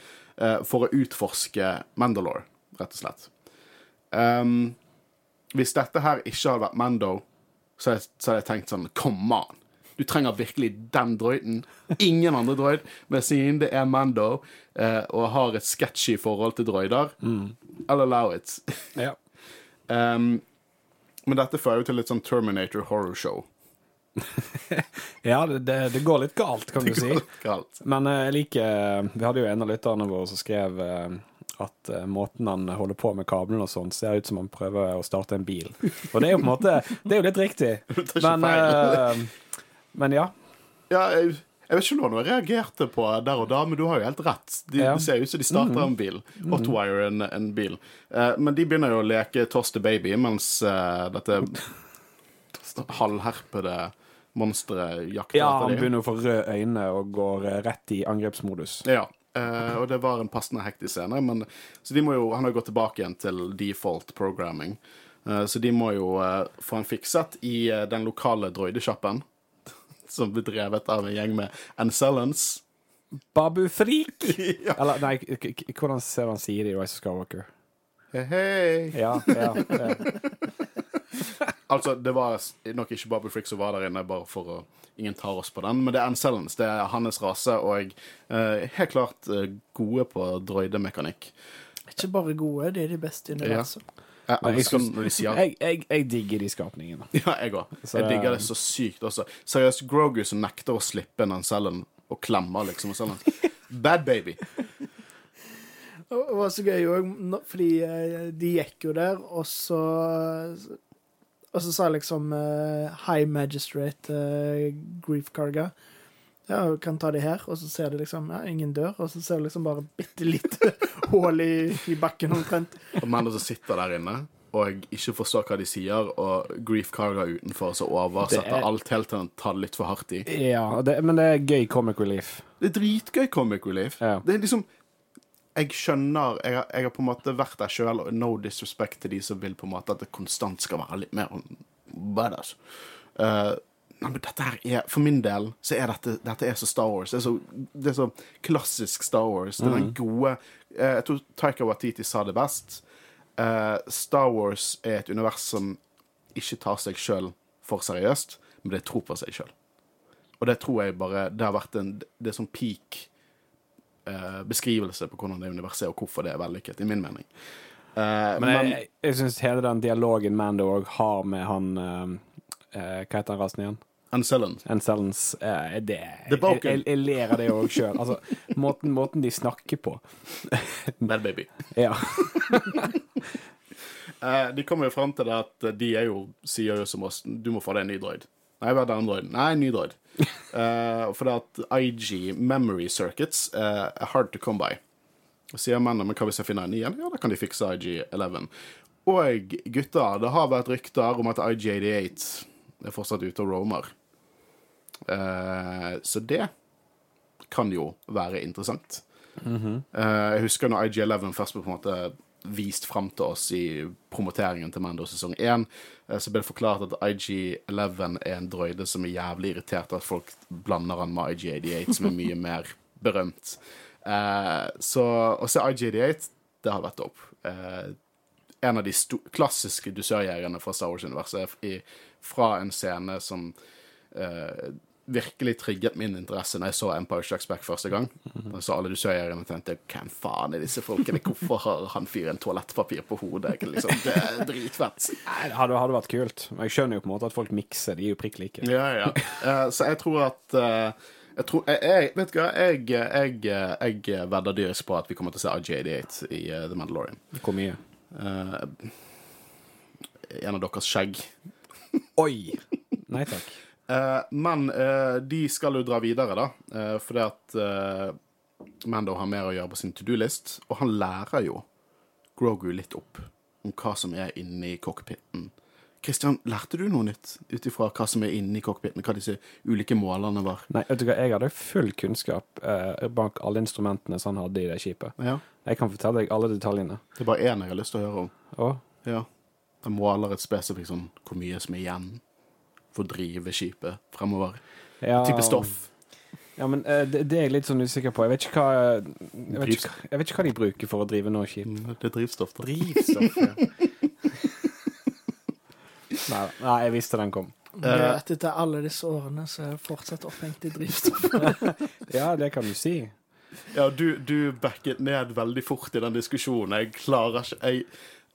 uh, for å utforske Mandalore, rett og slett. Um, hvis dette her ikke hadde vært Mando, så hadde jeg- så hadde jeg tenkt sånn Come on! Du trenger virkelig den droiden. Ingen andre droid. Men siden det er Mando eh, og har et sketchy forhold til droider, I'll allow it. Ja. um, men dette fører jo til litt sånn Terminator horror show. Ja, det, det, det går litt galt, kan du si. Galt. Men eh, jeg liker Vi hadde jo en av lytterne våre som skrev eh, at eh, måten han holder på med kablene og sånn, ser ut som han prøver å starte en bil. Og det er jo på en måte Det er jo litt riktig. Men, eh, men ja. Ja, jeg, jeg vet ikke noe jeg reagerte på der og da, men du har jo helt rett. De, Ja. Det ser ut som de starter en bil. Hotwire en, en bil. Eh, men de begynner jo å leke Toss the Baby, mens eh, dette halvherpede monsteret jakter ja, han etter dem. begynner å få røde øyne og går eh, rett i angrepsmodus. Ja. Uh, og det var en passende hektisk scene. Men, så de må jo, han har jo gått tilbake igjen til default programming. Uh, så de må jo uh, få han fikset i den lokale droidesjappen. Som blir drevet av en gjeng med Ancellans. Babu Frik! ja. Eller nei, hvordan ser han sier det i Rise of Skywalker? Hei, hei. Ja, ja. det- Altså, det var nok ikke Babu Frick som var der inne, bare for å Ingen tar oss på den, men det er Ancellans. Det er hans rase, og eh, helt klart eh, gode på droidemekanikk. Ikke bare gode, de er de beste i universet. Jeg jeg elsker når de sier Jeg, jeg, jeg digger de skapningene. Ja, jeg òg. Jeg digger det så sykt også. Seriøst, Grogu som nekter å slippe den Ancellen og klemmer, liksom. Og. Bad baby. Det var så gøy òg, fordi eh, de gikk jo der, og så Og så sa liksom eh, High Magistrate uh, Grief Carga Ja, du kan ta de her, og så ser du liksom Ja, ingen dør, og så ser du liksom bare bitte lite hull i, i bakken omtrent. Og mennene som sitter der inne og ikke forstår hva de sier, og Grief Carga utenfor så oversetter Det er- alt helt til han tar det litt for hardt i. Ja, det, men det er gøy comic relief. Det er dritgøy comic relief. Ja. Det er liksom Jeg skjønner Jeg har, jeg har på en måte vært der sjøl, og no disrespect til de som vil på en måte at det konstant skal være litt mer badass. Uh, nei, men dette her er For min del så er dette Dette er så Star Wars. Det er så, det er så klassisk Star Wars. Det er den gode eh, Jeg tror Taika Waititi sa det best. Eh, Star Wars er et univers som ikke tar seg sjøl for seriøst, men det tror på seg sjøl. Og det tror jeg bare Det har vært en Det er sånn peak eh, beskrivelse på hvordan det universet er, og hvorfor det er vellykket, i min mening. Men jeg, jeg, jeg syns hele den dialogen Mando òg har med han Hva heter den rasen igjen? Ancellon. Ancellans. Eh, det, The jeg, jeg, jeg ler av det òg sjøl. Altså, måten, måten de snakker på. Bad baby. Ja. Eh, de kommer jo fram til det at de er jo, sier jo som oss Du må få deg en ny droid. Nei, hva er den droiden? Nei, ny droid. Eh, for det at IG memory circuits eh, er hard to come by. Sier mennene, men hva hvis jeg finner en ny en? Ja, da kan de fikse IG11. Og gutter, det har vært rykter om at IG88 er fortsatt ute og roamer. Uh, så det kan jo være interessant. Eh, jeg husker når IG11 først ble på en måte vist fram til oss i promoteringen til Mando sesong 1, uh, så ble det forklart at IG11 er en droide som er jævlig irritert at folk blander han med IG88, som er mye mer berømt. Eh, så å se IG88, det har vært opp. En av de klassiske dusørjegerne fra Star Wars-universet fra en scene som uh, virkelig trigget min interesse når jeg så Empire Strikes Back første gang. Og så alle dusørjegerne tenkte hvem faen er disse folkene? Hvorfor har han fyren toalettpapir på hodet? Liksom, det er dritfett. Nei, det hadde, hadde vært kult. Men jeg skjønner jo på en måte at folk mikser. De er jo prikk like. Ja, ja. Uh, så jeg tror at uh, jeg tror, jeg, jeg, vet du hva, jeg, jeg, jeg vedder dyrisk på at vi kommer til å se RJ88 i uh, The Mandalorian. Hvor mye? Eh, en av deres skjegg. Oi! Nei takk. Eh, men eh, de skal jo dra videre, da. Fordi at Mando har mer å gjøre på sin to do-list. Og han lærer jo Grogu litt opp om hva som er inni cockpiten. Christian, lærte du noe nytt ut ifra hva som er inni cockpiten? Hva disse ulike målerne var? Nei, vet du hva, jeg hadde full kunnskap eh, bak alle instrumentene som han hadde i det skipet. Ja. Jeg kan fortelle deg alle detaljene. Det er bare én jeg har lyst til å høre om. Å? Ja. Den måler et spesifikt sånn hvor mye som er igjen for å drive skipet fremover. Ja, Type stoff. Ja, men eh, det, det er jeg litt sånn usikker på. Jeg vet ikke hva Jeg vet ikke, jeg vet ikke hva de bruker for å drive noe skip. Mm, Det er drivstoff, da. Drivstoff, ja. nei, nei, jeg visste den kom. Vet etter alle disse årene så er jeg fortsatt opphengt i drivstoff. Ja, det kan du si. Ja, du, du backet ned veldig fort i den diskusjonen. Jeg klarer ikke Jeg,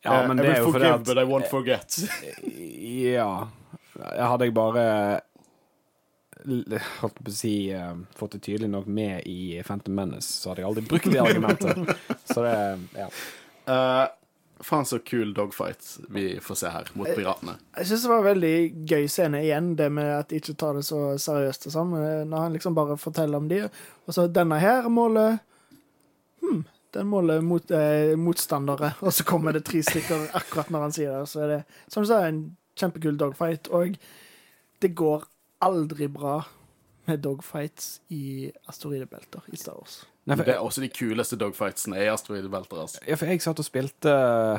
Ja, eh, men jeg det er vil forgive, at- but I won't forget. Ja. Hadde jeg bare holdt på å si eh, fått det tydelig nok med i Phantom Menace, så hadde jeg aldri brukt det argumentet. Så det Ja. Eh, faen så kul dogfight vi får se her mot piratene. Jeg syns det var en veldig gøy scene igjen, det med at de ikke tar det så seriøst og sånn, når han liksom bare forteller om de. Og så denne her måler Hm, den måler mot, eh, motstandere, og så kommer det tre stykker akkurat når han sier det. Så er det, som du sa, en kjempekul dogfight. Og det går aldri bra med dogfights i asteroidebelter i Star Wars. Nei, for, Det er også de kuleste dogfightsene i asteroidebelter. Altså. ja, for jeg satt og spilte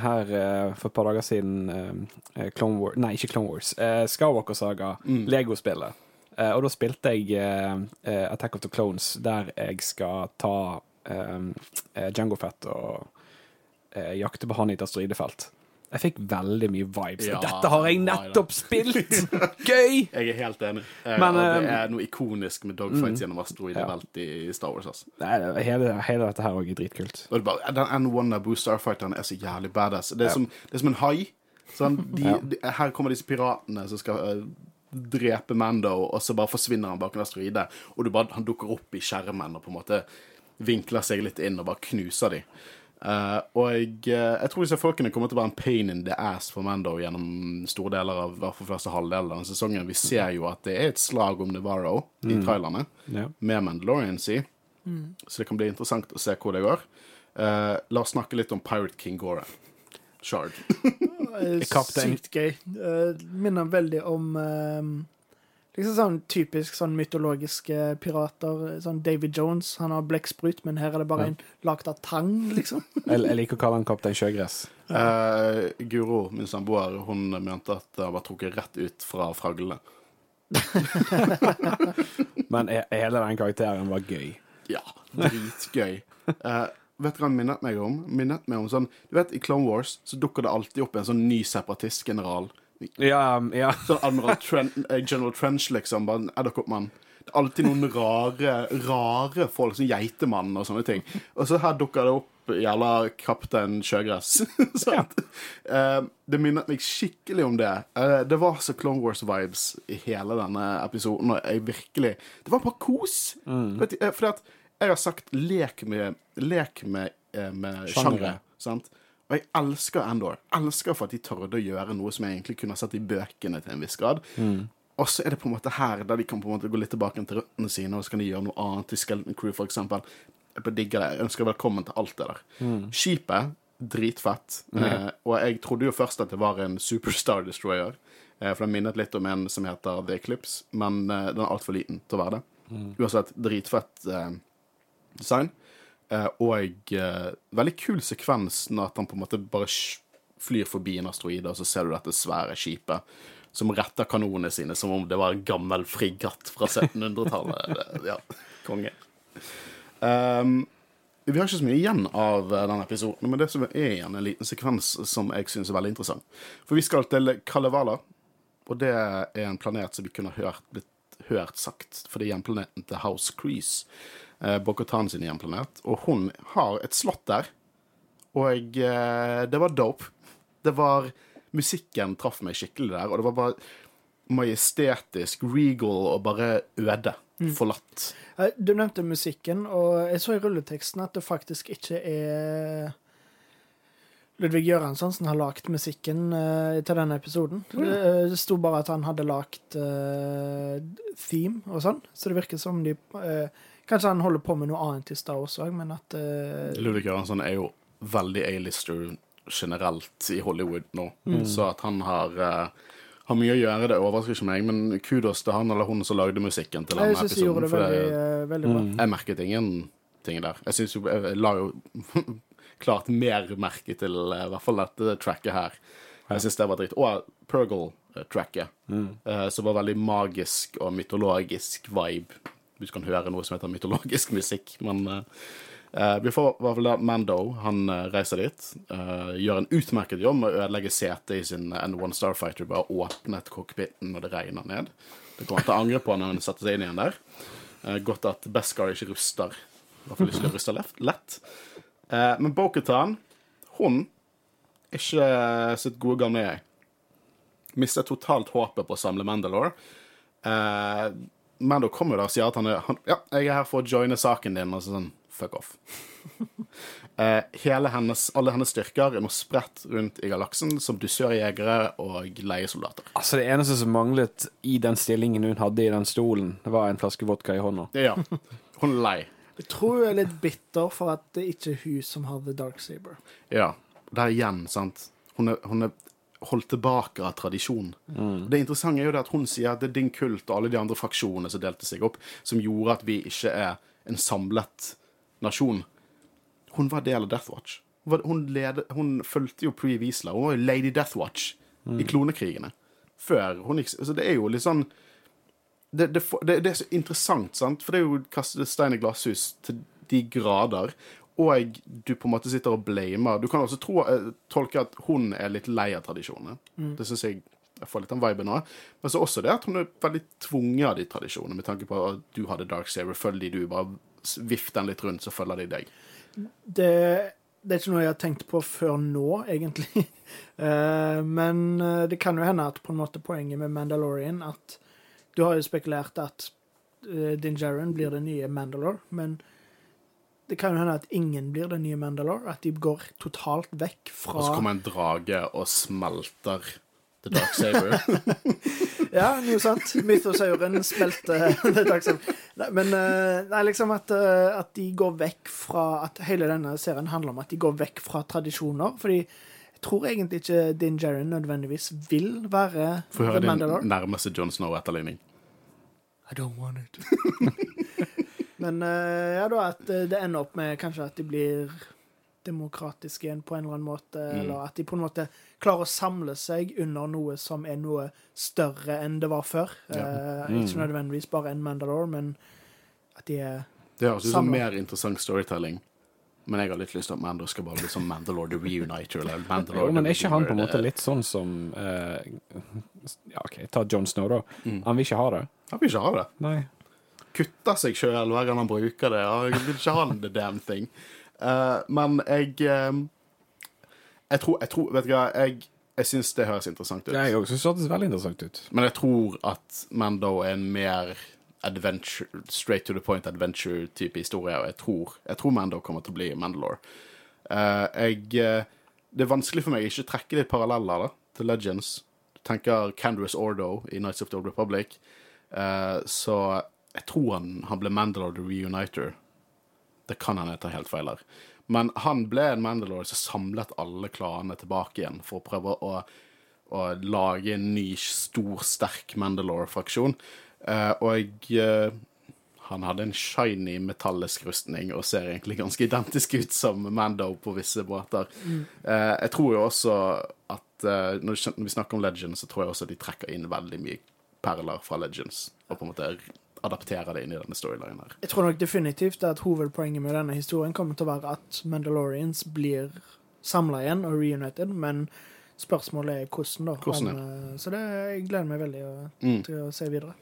her uh, for et par dager siden uh, Clone Wars Nei, ikke Clone Wars. Uh, Skywalker-saga, Lego-spillet. Eh, og da spilte jeg eh, eh, Attack of the Clones, der jeg skal ta uh, Jango Fett og eh, jakte på han i et asteroidefelt. Jeg fikk veldig mye vibes. Ja, Dette har jeg nettopp spilt! Gøy! Jeg er helt enig. Eh, Men, det eh, er noe ikonisk med dogfights gjennom asteroidebelt i Star Wars. Altså. Nei, hele, hele dette her òg er dritkult. Og det bare, Den N1 Naboo Starfighteren er så jævlig badass. Det er, som, det er som en hai. Sånn, de, Ja. de, her kommer disse piratene som skal eh, drepe Mando, og så bare forsvinner han bak en asteroide. Og du bare, han dukker opp i skjermen og på en måte vinkler seg litt inn og bare knuser de. Eh, og jeg, uh, jeg tror disse folkene kommer til å være en pain in the ass for Mando gjennom store deler av hvert fall første halvdel av denne sesongen. Vi ser jo at det er et slag om Navarro i trailerne Ja. med Mandalorians i. Så det kan bli interessant å se hvor det går. Uh, la oss snakke litt om Pirate King Goran. Shard. Sykt gøy. Minner veldig om liksom sånn typisk sånn mytologiske pirater. Sånn David Jones, han har blekksprut, men her er det bare Ja. en lagd av tang, liksom. Jeg, jeg liker å kalle han Kaptein Sjøgress. Eh, Guro, min samboer, hun mente at det var trukket rett ut fra fraglene. Men hele den karakteren var gøy. Ja, dritgøy. Eh, vet du hva han minnet meg om? Minnet meg om sånn, Du vet, I Clone Wars så dukker det alltid opp en sånn ny separatistgeneral. Ja, ja. Sånn Admiral Tren eh, General Trench, liksom. Bare en edderkoppmann. Det er alltid noen rare, rare folk, som Geitemann og sånne ting. Og så her dukker det opp jævla Kaptein Sjøgress. Sant? Eh, det minnet meg skikkelig om det. Eh, det var så Clone Wars-vibes i hele denne episoden, og jeg virkelig Det var bare kos. Mm. fordi at jeg har sagt lek med, lek med, med sjangre. Sant? Og jeg elsker Endor. Elsker for at de tørde å gjøre noe som jeg egentlig kunne sett i bøkene til en viss grad. Og så er det på en måte her der de kan på en måte gå litt tilbake til røttene sine, og så kan de gjøre noe annet i Skeleton Crew, for eksempel. Jeg digger det. Jeg ønsker velkommen til alt det der. Skipet, dritfett. Eh, og jeg trodde jo først at det var en Superstar Destroyer. Eh, for den minnet litt om en som heter The Eclipse, men eh, den er altfor liten til å være det. Uansett, dritfett eh, design. Eh, og eh, veldig kul sekvens når han på en måte bare flyr forbi en asteroide, og så ser du dette svære skipet som retter kanonene sine som om det var en gammel frigatt fra 1700-tallet. Ja, konge. Um, vi har ikke så mye igjen av eh, denne episoden, men det som er igjen, en liten sekvens som jeg syns er veldig interessant. For vi skal til Kalevala, og det er en planet som vi kunne hørt, blitt hørt sagt, for det er hjemplaneten til House Crease. Eh, Bokotan sin hjemplanet. Og hun har et slott der, og eh, det var dope. Det var Musikken traff meg skikkelig der, og det var bare majestetisk, regal og bare øde. Forlatt. Eh, Du nevnte musikken, og jeg så i rulleteksten at det faktisk ikke er Ludvig Göransson som har lagd musikken uh, til denne episoden. Det, det sto bare at han hadde lagd uh, theme og sånn, så det virker som de eh, Kanskje han holder på med noe annet i Star Wars òg, men at uh... Ludvig Göransson er jo veldig A-lister generelt i Hollywood nå, så at han har, uh, har mye å gjøre, det overrasker ikke meg, men kudos til han eller hun som lagde musikken til Jeg denne episoden. de gjorde det For veldig, det, eh, veldig bra. jeg merket ingenting der. Jeg synes jo, jeg la jo klart mer merke til i hvert fall dette tracket her. Jeg syns det var dritt. Og Purgle-tracket, mm. som var veldig magisk og mytologisk vibe. Du kan høre noe som heter mytologisk musikk, men eh, vi får i hvert fall da Mando. Han eh, reiser dit, uh, gjør en utmerket jobb med å ødelegge setet i sin N1 Starfighter. Bare åpnet cockpiten når det regner ned. Det kommer han til å angre på når han setter seg inn igjen der. Uh, godt at Beskar ikke ruster. I hvert fall ikke ruster lett. men Boketan, hun ikke sitt gode gamle jeg. Mister totalt håpet på å samle Mandalore. Eh, Mando kommer der og sier at han er han, Ja, jeg er her for å joine saken din. Og så sånn Fuck off. eh, hele hennes, alle hennes styrker er nå spredt rundt i galaksen som dusørjegere og leiesoldater. Altså, det eneste som manglet i den stillingen hun hadde i den stolen, det var en flaske vodka i hånda. Ja. Hun er lei. Jeg tror hun er litt bitter for at det ikke er hun som har The Dark Saber. Ja. Der igjen, sant. Hun er, hun er holdt tilbake av tradisjon. Det interessante er jo det at hun sier at det er din kult og alle de andre fraksjonene som delte seg opp, som gjorde at vi ikke er en samlet nasjon. Hun var del av Death Watch. Hun, led, hun fulgte jo Pree Wiesler. Hun var jo Lady Death Watch i klonekrigene. Før hun gikk Så det er jo litt sånn det, det, det, det er så interessant, sant? For det er jo kastet stein i glasshus til de grader. Og du på en måte sitter og blamer Du kan også tro, eh, tolke at hun er litt lei av tradisjonene. Det syns jeg jeg får litt den viben nå. Men så også det at hun er veldig tvunget av de tradisjonene, med tanke på at du hadde Dark Saver, Følg de du, bare vifter vift den litt rundt, så følger de deg. Det, det er ikke noe jeg har tenkt på før nå, egentlig. Eh, men eh, det kan jo hende at på en måte poenget med Mandalorian at Du har jo spekulert at Din Djarin blir det nye Mandalore, men det kan jo hende at ingen blir den nye Mandalore. At de går totalt vekk fra Og så kommer en drage og smelter The Dark Saber. Ja, noe sant. Mythosauren smelter The Dark Saver. Men eh, nei, liksom at, eh, at de går vekk fra At hele denne serien handler om at de går vekk fra tradisjoner. Fordi jeg tror egentlig ikke Din Djarin nødvendigvis vil være Få The høre din nærmeste John Snow-etterligning. I don't want it. men eh, ja, da at eh, det ender opp med kanskje at de blir demokratiske igjen på en eller annen måte, Mm. eller at de på en måte klarer å samle seg under noe som er noe større enn det var før. Ja. Mm. Ikke nødvendigvis bare en Mandalore, men at de er Det høres ut som mer interessant storytelling. Men jeg har litt lyst til at Mando skal bare bli som Mandalore the Reuniter. Eller Mandalore Jo, men er ikke han på en måte litt sånn som eh, Ja, OK, ta John Snow, da. Mm. Han vil ikke ha det. Han vil ikke ha det. Nei. Kutter seg sjøl hver gang han bruker det. Jeg vil ikke ha the damn thing. Uh, men jeg eh, Jeg tror, jeg tror Vet du hva, jeg, jeg syns det høres interessant ut. Jeg òg syns det hørtes veldig interessant ut. Men jeg tror at Mando er en mer adventure, straight to the point adventure-type historie, og jeg tror, jeg tror Mando kommer til å bli Mandalore. Uh, jeg, eh, det er vanskelig for meg å ikke trekke litt paralleller da, til Legends. Du tenker Candrus Ordo i Nights of the Old Republic, Uh, så jeg tror han, han ble Mandalore the Reuniter. Det kan han jeg tar helt feil her. Men han ble en Mandalore som samlet alle klanene tilbake igjen for å prøve å, å lage en ny, stor, sterk Mandalore-fraksjon. Eh, og eh, han hadde en shiny metallisk rustning og ser egentlig ganske identisk ut som Mando på visse båter. Eh, jeg tror jo også at når vi snakker om Legends, så tror jeg også de trekker inn veldig mye perler fra Legends. Og på en måte adaptere det inn i denne storylinen her. Jeg tror nok definitivt at hovedpoenget med denne historien kommer til å være at Mandalorians blir samla igjen og reunited, men spørsmålet er hvordan, da. Hvordan, ja. men, så det, jeg gleder meg veldig å, Mm. til å se videre.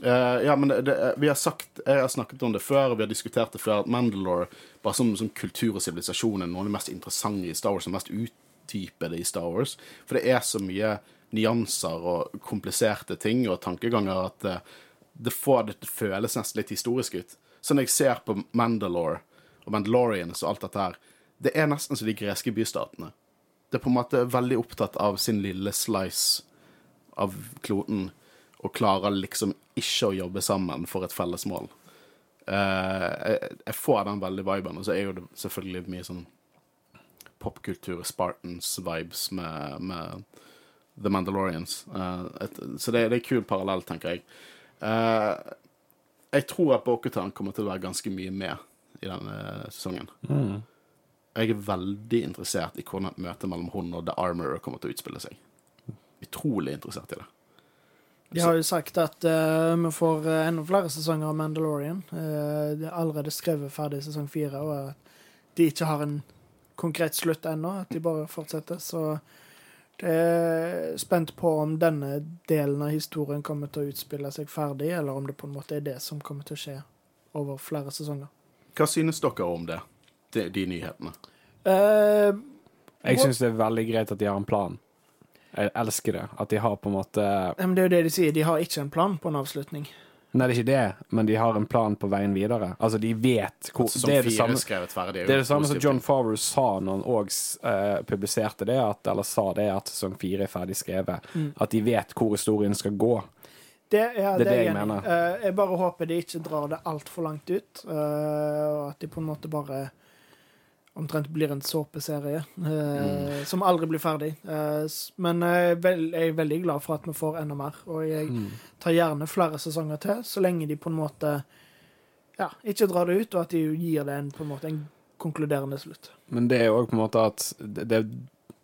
Uh, ja, men det, det, vi har sagt, Jeg har snakket om det før, og vi har diskutert det før, at Mandalore bare som, som kultur og sivilisasjon er noe av det mest interessante i Star Wars, og mest utdypede i Star Wars. For det er så mye nyanser og kompliserte ting og tankeganger at det, det får det føles nesten litt historisk ut. Så når jeg ser på Mandalore og Mandalorians og alt dette her, det er nesten som de greske bystatene. Det er på en måte veldig opptatt av sin lille slice av kloden og klarer liksom ikke å jobbe sammen for et felles mål. Uh, jeg, jeg får den veldig viben, og så er jo det selvfølgelig mye sånn popkultur, Spartans-vibes med, med The Mandalorians. Uh, et, så det, det er en kul parallell, tenker jeg. Eh, jeg tror at Bokutan kommer til å være ganske mye med i denne sesongen. Jeg er veldig interessert i hvordan et møte mellom hun og The Armorer kommer til å utspille seg. Utrolig interessert i det. De har jo sagt at uh, vi får eh, enda flere sesonger av Mandalorian. Uh, de har allerede skrevet ferdig sesong fire, og at de ikke har en konkret slutt ennå. At de bare fortsetter. Så er spent på om denne delen av historien kommer til å utspille seg ferdig, eller om det på en måte er det som kommer til å skje over flere sesonger. Hva synes dere om det? De, de nyhetene? Eh, Jeg syns det er veldig greit at de har en plan. Jeg elsker det. At de har på en måte men det er jo det de sier, de har ikke en plan på en avslutning. Nei, det er ikke det, men de har en plan på veien videre. Altså, de vet hvor altså, Det er det samme, skrevet ferdig. det er det samme som. John Farrow sa når han òg publiserte det, at, eller sa det, at sesong fire er ferdig skrevet. At de vet hvor historien skal gå. Det, ja, Det er det jeg enig mener. Uh, jeg bare håper de ikke drar det altfor langt ut, uh, og at de på en måte bare omtrent blir en såpeserie mm. som aldri blir ferdig. Eh, men jeg er, vel, jeg er veldig glad for at vi får enda mer, og jeg tar gjerne flere sesonger til, så lenge de på en måte ja, ikke drar det ut, og at de gir det en, på en måte en konkluderende slutt. Men det er jo òg på en måte at det, det,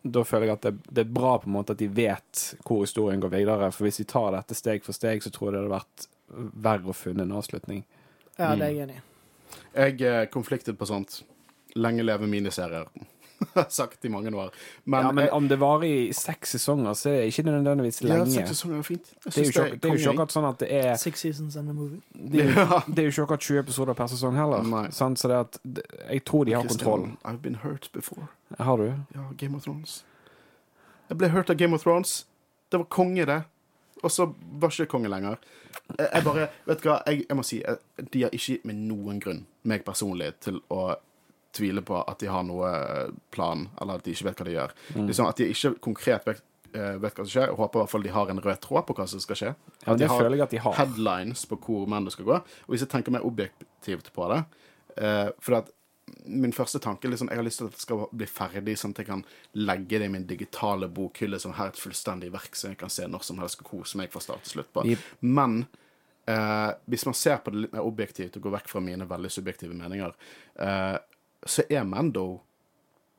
Da føler jeg at det, det er bra på en måte at de vet hvor historien går videre. For hvis de tar dette steg for steg, så tror jeg det hadde vært verre å finne en avslutning. Ja, det er jeg enig i. Jeg er konfliktet på sånt. Lenge leve miniserier. Sagt i mange år. Men, ja, men jeg, om det varer i seks sesonger, så er det ikke nødvendigvis ja, lenge. seks sesonger er fint. Jeg Det er jo synes ikke, det er jo ikke akkurat sånn at det er Six seasons and a movie. Det er Ja. det er jo ikke akkurat 20 episoder per sesong heller. Nei. Sant? Så det at jeg tror de har kontroll. I've been hurt before. Har du? Ja, Game of Thrones. Jeg ble hurt av Game of Thrones. Det var konge, det. Og så var ikke konge lenger. Jeg, jeg bare Vet du hva, jeg, jeg må si jeg, de har ikke med noen grunn, meg personlig, til å tvile på at de har noe plan, eller at de ikke vet hva de gjør. Liksom At de ikke konkret vet, eh, vet hva som skjer. Jeg håper i hvert fall de har en rød tråd på hva som skal skje. Ja, det de har føler jeg at de har. headlines på hvor menn skal gå. Og hvis jeg tenker mer objektivt på det eh, For at min første tanke liksom, Jeg har lyst til at det skal bli ferdig, sånn at jeg kan legge det i min digitale bokhylle. som her et fullstendig verk som jeg kan se når som helst og kose meg fra start til slutt på. Men eh, hvis man ser på det litt mer objektivt og går vekk fra mine veldig subjektive meninger, eh, så er Mando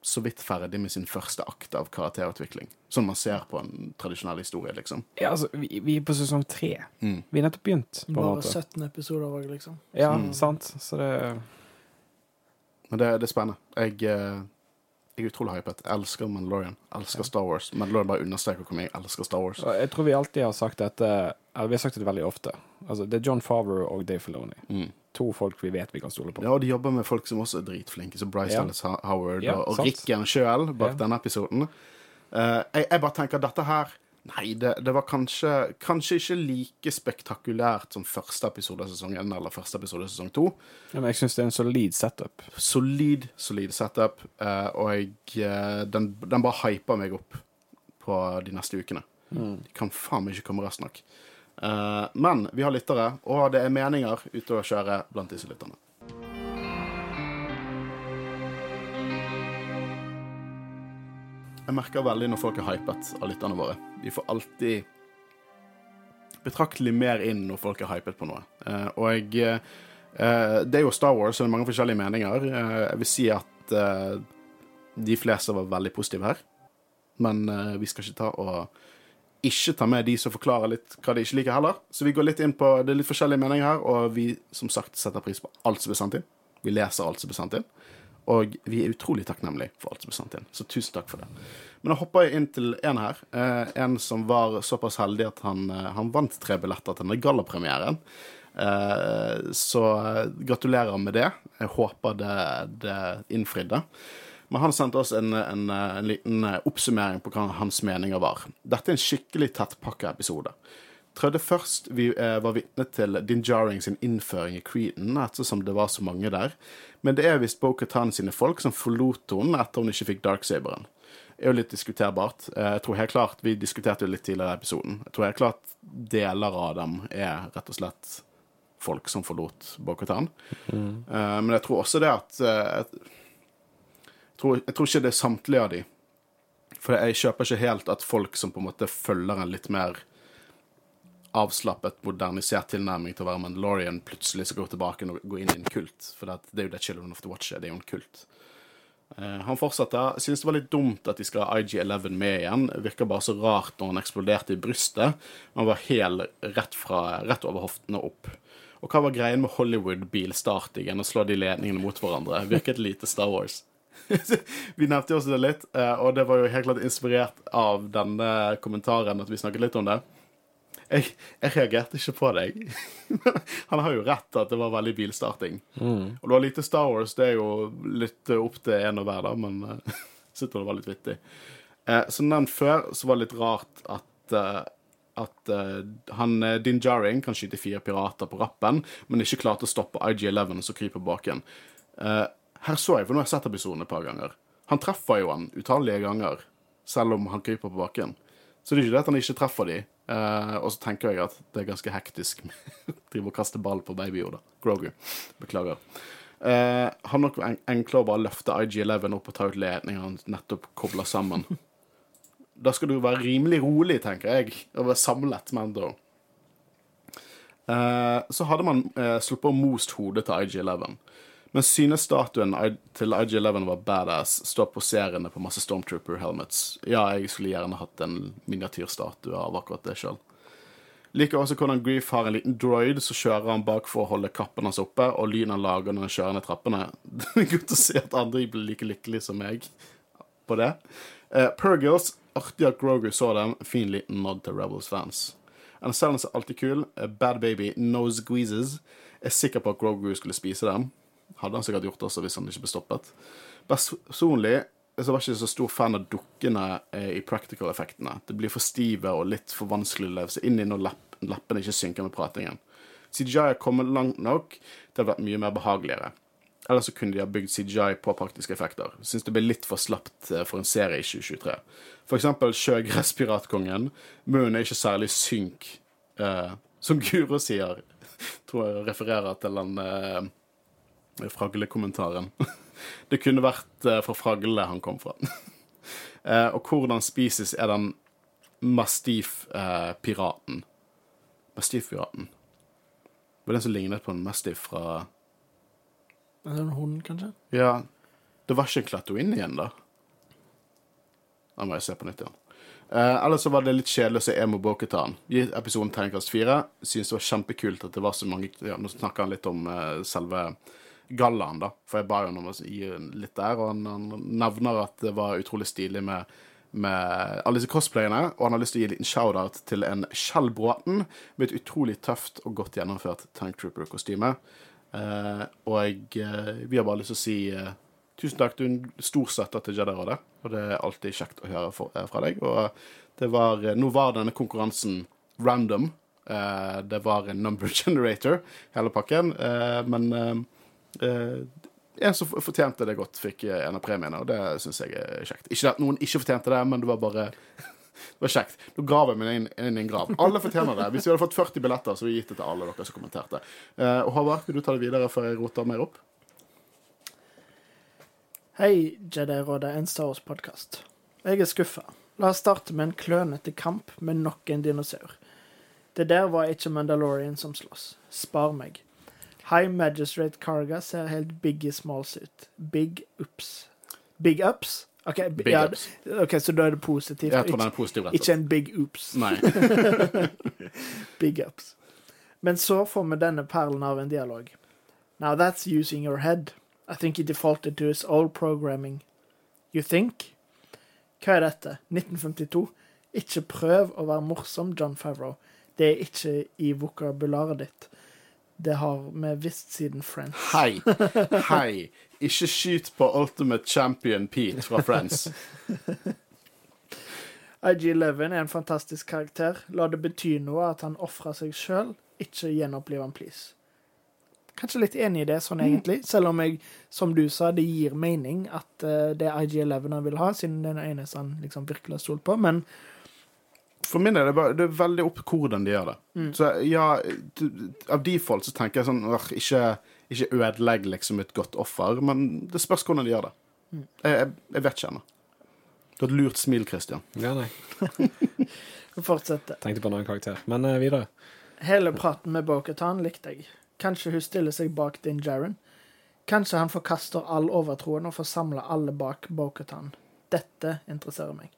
så vidt ferdig med sin første akt av karakterutvikling. Sånn man ser på en tradisjonell historie, liksom. Ja, altså, vi, vi er på sesong tre. Mm. Vi er nettopp begynt, på en Bare måte. 17 episoder òg, liksom. Ja, Mm. sant. Så det Men det, det er spennende. Jeg, eh, jeg er utrolig hypet. Jeg elsker Mandalorian. Jeg elsker Star Wars. Mandalorian bare understreker hvor mye jeg elsker Star Wars. Jeg tror vi alltid har sagt dette Eller vi har sagt det veldig ofte. Altså, det er John Favreau og Dave Filoni. Mm. To folk vi vet vi kan stole på. Ja, og de jobber med folk som også er dritflinke, som Bryce Ja. Dallas Howard Ja, og, og Rikken sjøl bak Ja. denne episoden. Uh, jeg, jeg bare tenker dette her Nei, det, det var kanskje, kanskje ikke like spektakulært som første episode av sesong 1 eller første episode av sesong 2. Ja, men jeg syns det er en solid setup. Solid, solid setup, eh, og jeg, eh, den, den bare hyper meg opp på de neste ukene. Mm. De kan faen meg ikke komme raskt nok. Eh, men vi har lyttere, og det er meninger ute å kjøre blant disse lytterne. Jeg merker veldig når folk er hypet av lytterne våre. Vi får alltid betraktelig mer inn når folk er hypet på noe. Eh, og jeg, eh, det er jo Star Wars, og det er mange forskjellige meninger. Eh, jeg vil si at de fleste var veldig positive her. Men vi skal ikke ta og ikke ta med de som forklarer litt hva de ikke liker heller. Så vi går litt inn på det er litt forskjellige meninger her, og vi som sagt setter pris på alt som blir sendt inn. Vi leser alt som blir sendt inn. Og vi er utrolig takknemlige for alt som er sendt inn. Så tusen takk for det. Men da hopper jeg inn til en her. Eh, en som var såpass heldig at han, eh, han vant tre billetter til denne gallapremieren. Eh, så eh, gratulerer med det. Jeg håper det, det innfridde. Men han sendte oss en, en, en liten oppsummering på hva hans meninger var. Dette er en skikkelig tettpakka episode. Trødde først vi eh, var vitne til Din Jarring sin innføring i Creeden, ettersom det var så mange der. Men det er visst Bo-Katan sine folk som forlot henne etter hun ikke fikk Darksaberen. Det er jo litt diskuterbart. Eh, jeg tror helt klart, Vi diskuterte jo litt tidligere i episoden. Jeg tror helt klart deler av dem er rett og slett folk som forlot Bo-Katan. Mm. Eh, men jeg tror også det at jeg tror, jeg tror ikke det er samtlige av de. For jeg kjøper ikke helt at folk som på en måte følger en litt mer avslappet, modernisert tilnærming til å være Mandalorian, plutselig skal gå tilbake og gå inn i en kult. For det, er jo det Children of the Watch er. Det er jo en kult. Uh, han fortsetter. Synes det var litt dumt at de skal ha IG-11 med igjen. Virker bare så rart når han eksploderte i brystet. Han var hel rett, fra, rett over hoftene opp. Og hva var greien med Hollywood-bilstartingen og slå de ledningene mot hverandre? Virket lite Star Wars. vi nevnte jo også det litt, eh, og det var jo helt klart inspirert av denne kommentaren at vi snakket litt om det. Jeg, jeg reagerte ikke på deg. Han har jo rett at det var veldig bilstarting. Mm. Og du har lite Star Wars, det er jo litt opp til en og hver, da, men jeg uh, syns det var litt vittig. Eh, som nevnt før, så var det litt rart at uh, at uh, han Din Jaring kan skyte fire pirater på rappen, men ikke klarte å stoppe IG-11 som kryper bak igjen. Uh, her så jeg, for nå har jeg sett episoden et par ganger. Han treffer jo han utallige ganger, selv om han kryper på bakken. Så det er ikke det at han ikke treffer de. Uh, og så tenker jeg at det er ganske hektisk å drive og kaste ball på baby-Yoda. Grogu. Beklager. Uh, har nok enklere å bare løfte IG11 opp og ta ut ledningen han nettopp kobla sammen. da skal du være rimelig rolig, tenker jeg, og være samlet med Endo. Uh, så hadde man uh, sluppet å most hodet til IG11. Men synes statuen til IG-11 var badass, står poserende på masse Stormtrooper helmets. Ja, jeg skulle gjerne hatt en miniatyrstatue av akkurat det sjøl. Liker også hvordan Grief har en liten droid som kjører han bak for å holde kappen hans oppe, og lyden han lager når han kjører ned trappene. Det er godt å se at andre blir like lykkelige som meg på det. Uh, Purgles, artig at Grogu så dem. Fin liten nod til Rebels fans. NSL-en er alltid kul. Uh, Bad Baby, No Squeezes. Er sikker på at Grogu skulle spise dem. Hadde han sikkert gjort også hvis han ikke ble stoppet. Personlig så var jeg ikke så stor fan av dukkene eh, i practical-effektene. Det blir for stive og litt for vanskelig å leve seg inn i når lepp, leppene ikke synker med pratingen. CGI har kommet langt nok til å ha vært mye mer behageligere. Eller så kunne de ha bygd CGI på praktiske effekter. Syns det ble litt for slapt eh, for en serie i 2023. For eksempel Sjøgresspiratkongen. Munnen er ikke særlig synk, eh, som Guro sier. Tror jeg refererer til en eh, Fraglekommentaren. Det kunne vært uh, fra Fragle han kom fra. uh, og hvordan spises er den mastiff-piraten. Mastiff-piraten. Det Var den som lignet på en mastiff fra Er det en hund, kanskje? Ja. Det var ikke en Klatouin igjen, da? Da må jeg se på nytt igjen. Uh, ellers så var det litt kjedelig å se Emo Boketan. I episoden Terningkast 4 synes det var kjempekult at det var så mange ja, Nå snakker han litt om uh, selve gallaen, da. For jeg ba jo om å gi litt der, og han, han, nevner at det var utrolig stilig med, med alle disse cosplayene, og han har lyst til å gi en liten shout-out til en Kjell Bråten med et utrolig tøft og godt gjennomført Tank Trooper-kostyme. Eh, og eh, vi har bare lyst til å si eh, tusen takk, du er en stor støtter til Jedi-rådet, og det er alltid kjekt å høre for, eh, fra deg. Og det var, eh, nå var denne konkurransen random. Eh, det var en number generator, hele pakken, men en som fortjente det godt, fikk eh, en av premiene, og det syns jeg er kjekt. Ikke at noen ikke fortjente det, men det var bare det var kjekt. Nå graver jeg meg inn, inn i en grav. Alle fortjener det. Hvis vi hadde fått 40 billetter, så hadde vi gitt det til alle dere som kommenterte. Uh, og Håvard, vil du ta det videre før jeg roter mer opp? Hei, Jedi-rådet, en Star Wars-podkast. Jeg er skuffa. La oss starte med en klønete kamp med nok en dinosaur. Det der var ikke Mandalorian som slåss. Spar meg. High Magistrate Carga ser helt Biggie Smalls ut. Big ups. Big ups OK, Big ja, ups. okay så da er det positivt. Jeg tror den er positiv, rett ikke en big oops. Nei. Big ups. Men så får vi denne perlen av en dialog. Now that's using your head. I think he defaulted to his old programming. You think? Hva er dette? 1952? Ikke prøv å være morsom, John Favreau. Det er ikke i vokabularet ditt. Det har vi visst siden Friends. Hei, hei. Ikke skyt på Ultimate Champion Pete fra Friends. IG-11 er en fantastisk karakter. La det bety noe at han ofrer seg sjøl, ikke gjenopplive han, please. Kanskje litt enig i det, sånn egentlig. Selv om jeg, som du sa, det gir mening at uh, det er IG-11 han vil ha, siden det er den eneste han liksom virkelig har stolt på. Men For min del er det, bare, det er veldig opp hvordan de gjør det. Så ja, av default så tenker jeg sånn øh, ikke, ikke ødelegg liksom et godt offer, men det spørs hvordan de gjør det. Jeg, jeg, jeg vet ikke ennå. Du har et lurt smil, Christian. Ja, nei. vi fortsetter. Tenkte på en annen karakter. Men uh, videre. Hele praten med Bo-Katan likte jeg. Kanskje hun stiller seg bak Din Jaren. Kanskje han forkaster all overtroen og får samle alle bak Bo-Katan. Dette interesserer meg.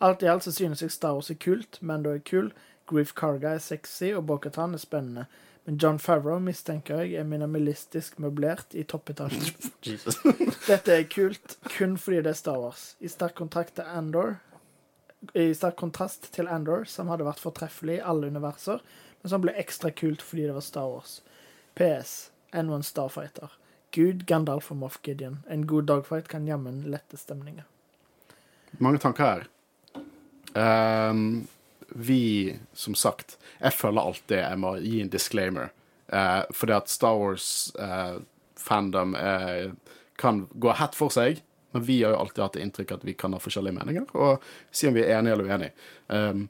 Alt i alt så synes jeg Star Wars er kult, Mando er kul, Grief Karga er sexy, og Bo-Katan er spennende. Men John Favreau mistenker jeg er minimalistisk møblert i toppetasjen. Dette er kult kun fordi det er Star Wars. I sterk Andor, i sterk kontrast til Andor, som hadde vært fortreffelig i alle universer, men som ble ekstra kult fordi det var Star Wars. PS. N1 Starfighter. Gud, Gandalf og Moff Gideon. En god dogfight kan jammen lette stemninga. Mange tanker her. Ehm, vi, som sagt Jeg føler alltid jeg må gi en disclaimer. Uh, fordi at Star Wars-fandom kan gå hett for seg. Men vi har jo alltid hatt det inntrykk at vi kan ha forskjellige meninger, og si om vi er enige eller uenige. Um,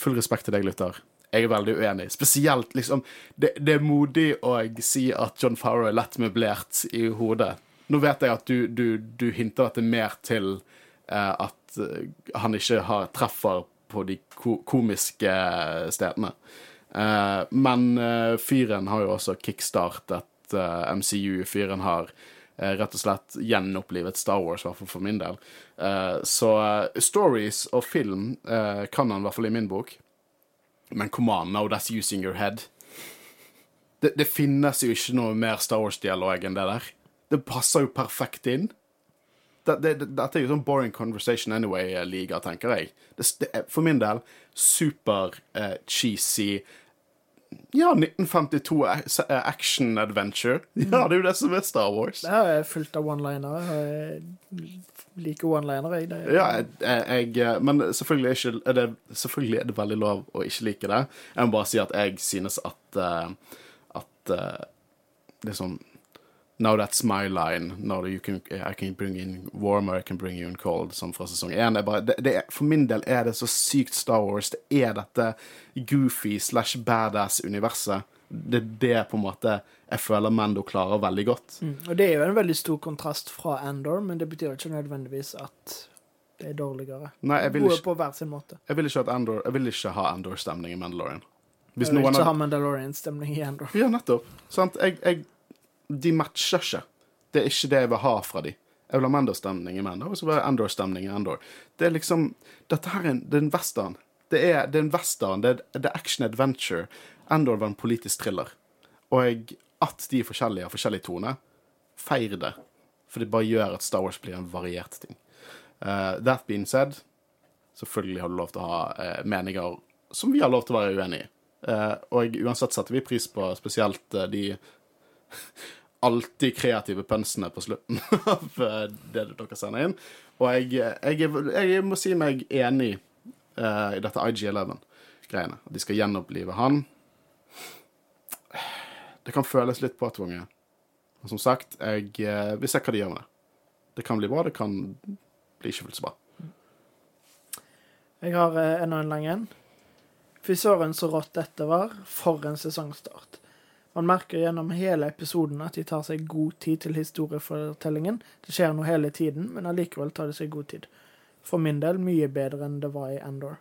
full respekt til deg, lytter. Jeg er veldig uenig. Spesielt liksom Det, det er modig å si at John Farrow er lett møblert i hodet. Nå vet jeg at du, du, du hinter dette mer til eh, eh, han ikke har treffer på de ko komiske stedene. Eh, men eh, fyren har jo også kickstartet MCU. Fyren har rett og slett gjenopplivet Star Wars, i hvert fall for min del. Så stories og film kan han i hvert fall i min bok. Men come on, now that's using your head. Det, det finnes jo ikke noe mer Star Wars-dialog enn det der. Det passer jo perfekt inn. Det, det, det, dette er jo sånn boring conversation anyway-liga, tenker jeg. Det, det er for min del super eh, cheesy Ja, 1952 eh, action adventure. Ja, det er jo det som er Star Wars. Det er fullt av one-linere. Jeg liker one-linere, jeg. Det, Ja, jeg, jeg, men selvfølgelig er, ikke, er det, selvfølgelig er det veldig lov å ikke like det. Jeg må bare si at jeg synes at eh, At liksom Now that's my line. Now you can, I can bring in warmer, I can bring you in cold. som fra sesong én. For min del er det så sykt Star Wars. Det er dette goofy slash badass-universet. Det er det på en måte jeg føler Mando klarer veldig godt. Mm, og det er jo en veldig stor kontrast fra Andor, men det betyr ikke nødvendigvis at det er dårligere. Nei, jeg vil ikke, på hver sin måte. jeg vil ikke, Andor, jeg vil ikke ha Andor-stemning i Mandalorian. Hvis Jeg vil ikke ha Mandalorian-stemning i Andor. Ja, nettopp. Sant? Jeg, jeg, de matcher ikke. Det er ikke det jeg vil ha fra de. Jeg vil ha Mandor-stemning i Mandor, og så vil jeg Endor-stemning i Endor. Det er liksom Dette her er en, det er en western. Det er, det er en western. Det er, det er action-adventure. Endor var en politisk thriller. Og at de er forskjellige har forskjellig tone, feir det. For det bare gjør at Star Wars blir en variert ting. Uh, that being said, selvfølgelig har du lov til å ha uh, meninger som vi har lov til å være uenig i. Uh, og uansett setter vi pris på spesielt de alltid kreative pønsene på slutten av eh, det dere sender inn. Og jeg, jeg, er- jeg må si meg enig uh, i dette IG11-greiene. At de skal gjenopplive han. Det kan føles litt påtvunget. Men som sagt, jeg uh, vil se hva de gjør med det. Det kan bli bra, det kan bli ikke fullt så bra. Jeg har eh, enda en lang en. Fy søren så rått dette var. For en sesongstart. Man merker gjennom hele episoden at de tar seg god tid til historiefortellingen. Det skjer noe hele tiden, men allikevel tar de seg god tid. For min del mye bedre enn det var i Endor.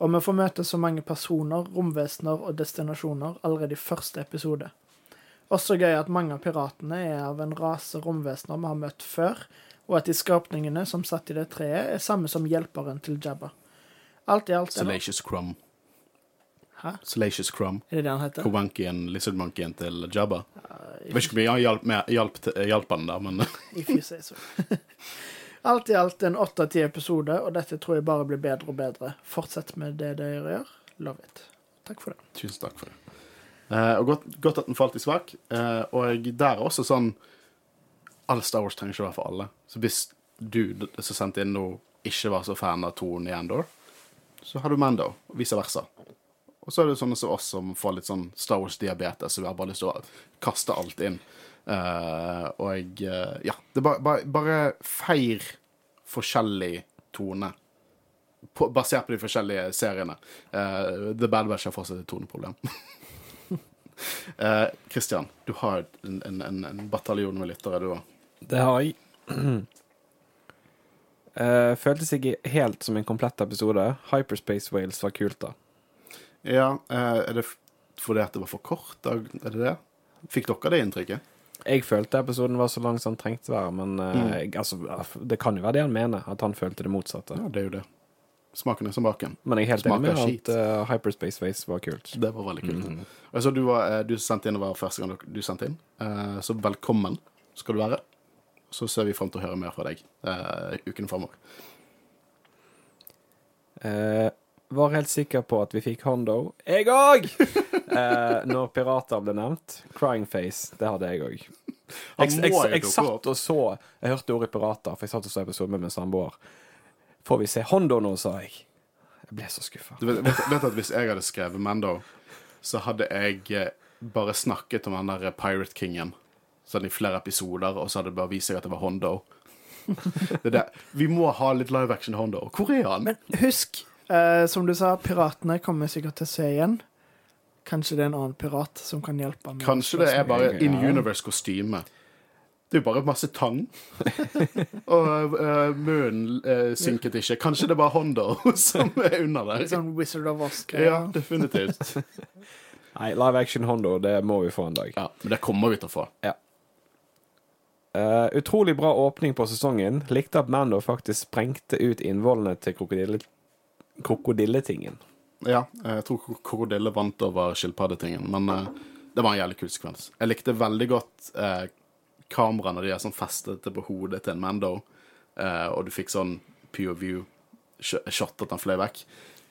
Og vi får møte så mange personer, romvesener og destinasjoner allerede i første episode. Også gøy at mange av piratene er av en rase romvesener vi har møtt før, og at de skapningene som satt i det treet, er samme som hjelperen til Jabba. Alt i alt Salacious Crumb. Hæ? Salacious Crumb. er det det han heter? Kowankien, lizardmonkeyen til Jabba. Jeg vet ikke hvor mye han hjalp, med, hjalp, hjalp han der, men If you say so. Alt i alt en åtte av ti episode, og dette tror jeg bare blir bedre og bedre. Fortsett med det dere gjør. Love it. Takk for det. tusen takk for det. Eh, og godt, godt at den falt i svak. Eh, og der er også sånn Alle Star Wars trenger ikke være for alle. Så hvis du som sendte inn nå, ikke var så fan av tonen i Endor, så har du Mando, og vice versa. Og så er det sånne som oss som får litt sånn Star Wars-diabetes, så vi har bare lyst til å kaste alt inn. Uh, og uh, ja, det bare, bare, bare feir forskjellig tone. På, basert på de forskjellige seriene. Uh, The Bad Batch har fortsatt et toneproblem. Kristian, du har en, en, en bataljon med lyttere, du òg. Det har jeg. Uh, føltes ikke helt som en komplett episode. Hyperspace Wales var kult, da. Ja, eh, er det fordi at det var for kort? Er det det? Fikk dere det inntrykket? Jeg følte episoden var så lang som den trengte være, men eh, Mm. jeg, altså, det kan jo være det han mener, at han følte det motsatte. Ja, det er jo det. Smaken er som baken. Men jeg er helt enig med at eh, Hyperspace Face var kult. Det var veldig kult. Mm jeg du, var, du sendte inn, det var første gang du sendte inn. uh, Så velkommen skal du være. Så ser vi fram til å høre mer fra deg uh, uken framover. Eh, var helt sikker på at vi fikk Hondo. Jeg òg! eh, når pirater ble nevnt. Crying face. Det hadde jeg òg. Jeg, Jeg, jeg, jeg, satt og så Jeg hørte ordet pirater, for jeg satt og så episoden med min samboer. Får vi se Hondo nå, sa jeg. Jeg ble så skuffa. Du vet, vet, vet at Hvis jeg hadde skrevet Mando, så hadde jeg eh, bare snakket om den der Pirate Kingen sånn i flere episoder, og så hadde det bare vist seg at det var Hondo. Det er det. Vi må ha litt live action Hondo. Hvor er han? Men husk, eh, som du sa, piratene kommer vi sikkert til å se igjen. Kanskje det er en annen pirat som kan hjelpe med Kanskje det er bare in universe kostyme. Det er jo bare masse tang. Og uh, munnen uh, synket ikke. Kanskje det er bare Hondo som er under der. Sånn Wizard of Oz. Ja, definitivt. Nei, live action Hondo, det må vi få en dag. Ja, Men det kommer vi til å få. Eh, utrolig bra åpning på sesongen. Likte at Mando faktisk sprengte ut innvollene til krokodille, krokodilletingen. Ja, jeg tror krokodille vant over skilpaddetingen, men uh, det var en jævlig kul sekvens. Jeg likte veldig godt uh, kameraene de er sånn festet det på hodet til en Mando, uh, og du fikk sånn POV sh- shot at han fløy vekk.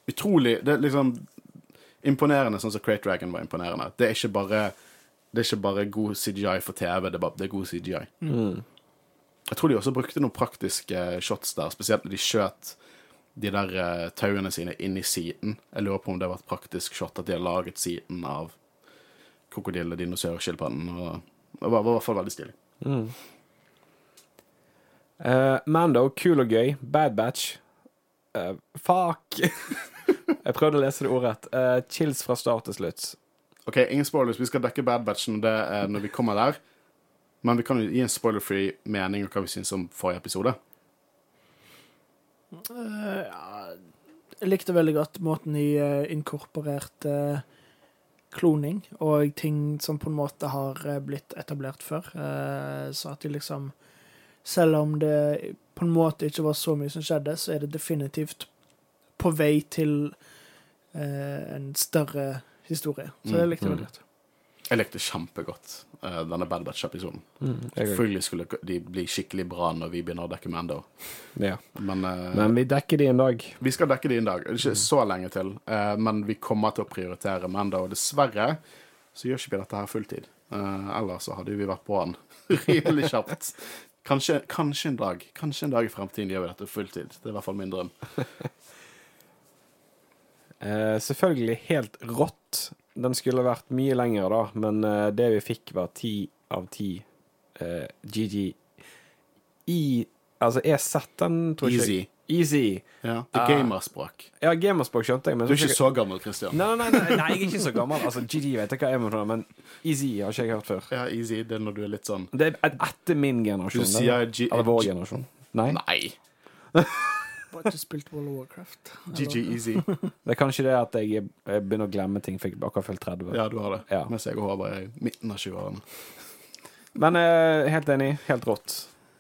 Utrolig Det er liksom imponerende, sånn som Crate Dragon var imponerende. Det er ikke bare det er ikke bare god CGI for TV, det er, bare, det er god CGI. Jeg tror de også brukte noen praktiske shots der, spesielt når de skjøt de der uh, tauene sine inn i siden. Jeg lurer på om det har vært praktisk shot at de har laget siden av krokodille, dinosaur, skilpadden. Det var, i hvert fall veldig stilig. Eh, Mando, kul og gøy. Bad Batch. Uh, fuck! Jeg prøvde å lese det ordrett. Uh, chills fra start til slutt. OK, ingen spoilers. Vi skal dekke Bad Batch når, det, når vi kommer der. Men vi kan jo gi en spoiler-free mening om hva vi syns om forrige episode. Eh, ja, jeg likte veldig godt måten de eh, inkorporerte eh, kloning og ting som på en måte har blitt etablert før. Så at de liksom Selv om det på en måte ikke var så mye som skjedde, så er det definitivt på vei til en større historie. Så det likte jeg veldig godt. Jeg likte kjempegodt uh, denne Bad Batch-episoden. Mm. Selvfølgelig skulle de bli skikkelig bra når vi begynner å dekke Mando. Ja. Men, uh, Men vi dekker de en dag. Vi skal dekke de en dag. Ikke så lenge til, Uh, men vi kommer til å prioritere Mando. Og dessverre så gjør ikke vi dette her fulltid. Uh, ellers så hadde vi vært på den rimelig kjapt. Kanskje, kanskje en dag Kanskje en dag i fremtiden gjør vi dette fulltid. Det er i hvert fall min drøm. Selvfølgelig helt rått. Den skulle vært mye lengre, da, men uh, det vi fikk, var ti av ti eh, GG. I Altså, jeg sett den tror ikke Easy. Easy. Ja, det er gamerspråk. Ja, gamerspråk skjønte jeg, men Du er ikke så gammel, Christian. Nei, nei, nei, nei, jeg er ikke så gammel. Altså, GG vet jeg hva jeg er med men Easy har ikke jeg hørt før. Ja, easy. Det er når du er litt sånn Det er etter min generasjon. Du sier? G- Eller vår generasjon. Nei? Nei. Bare ikke spilt World of Warcraft. GG Easy. Det er kanskje det at jeg, jeg begynner å glemme ting, for jeg akkurat fylt 30. Ja, du har det. Ja. Mens jeg og Håvard er i midten av 20-årene. Men eh, helt enig. Helt rått.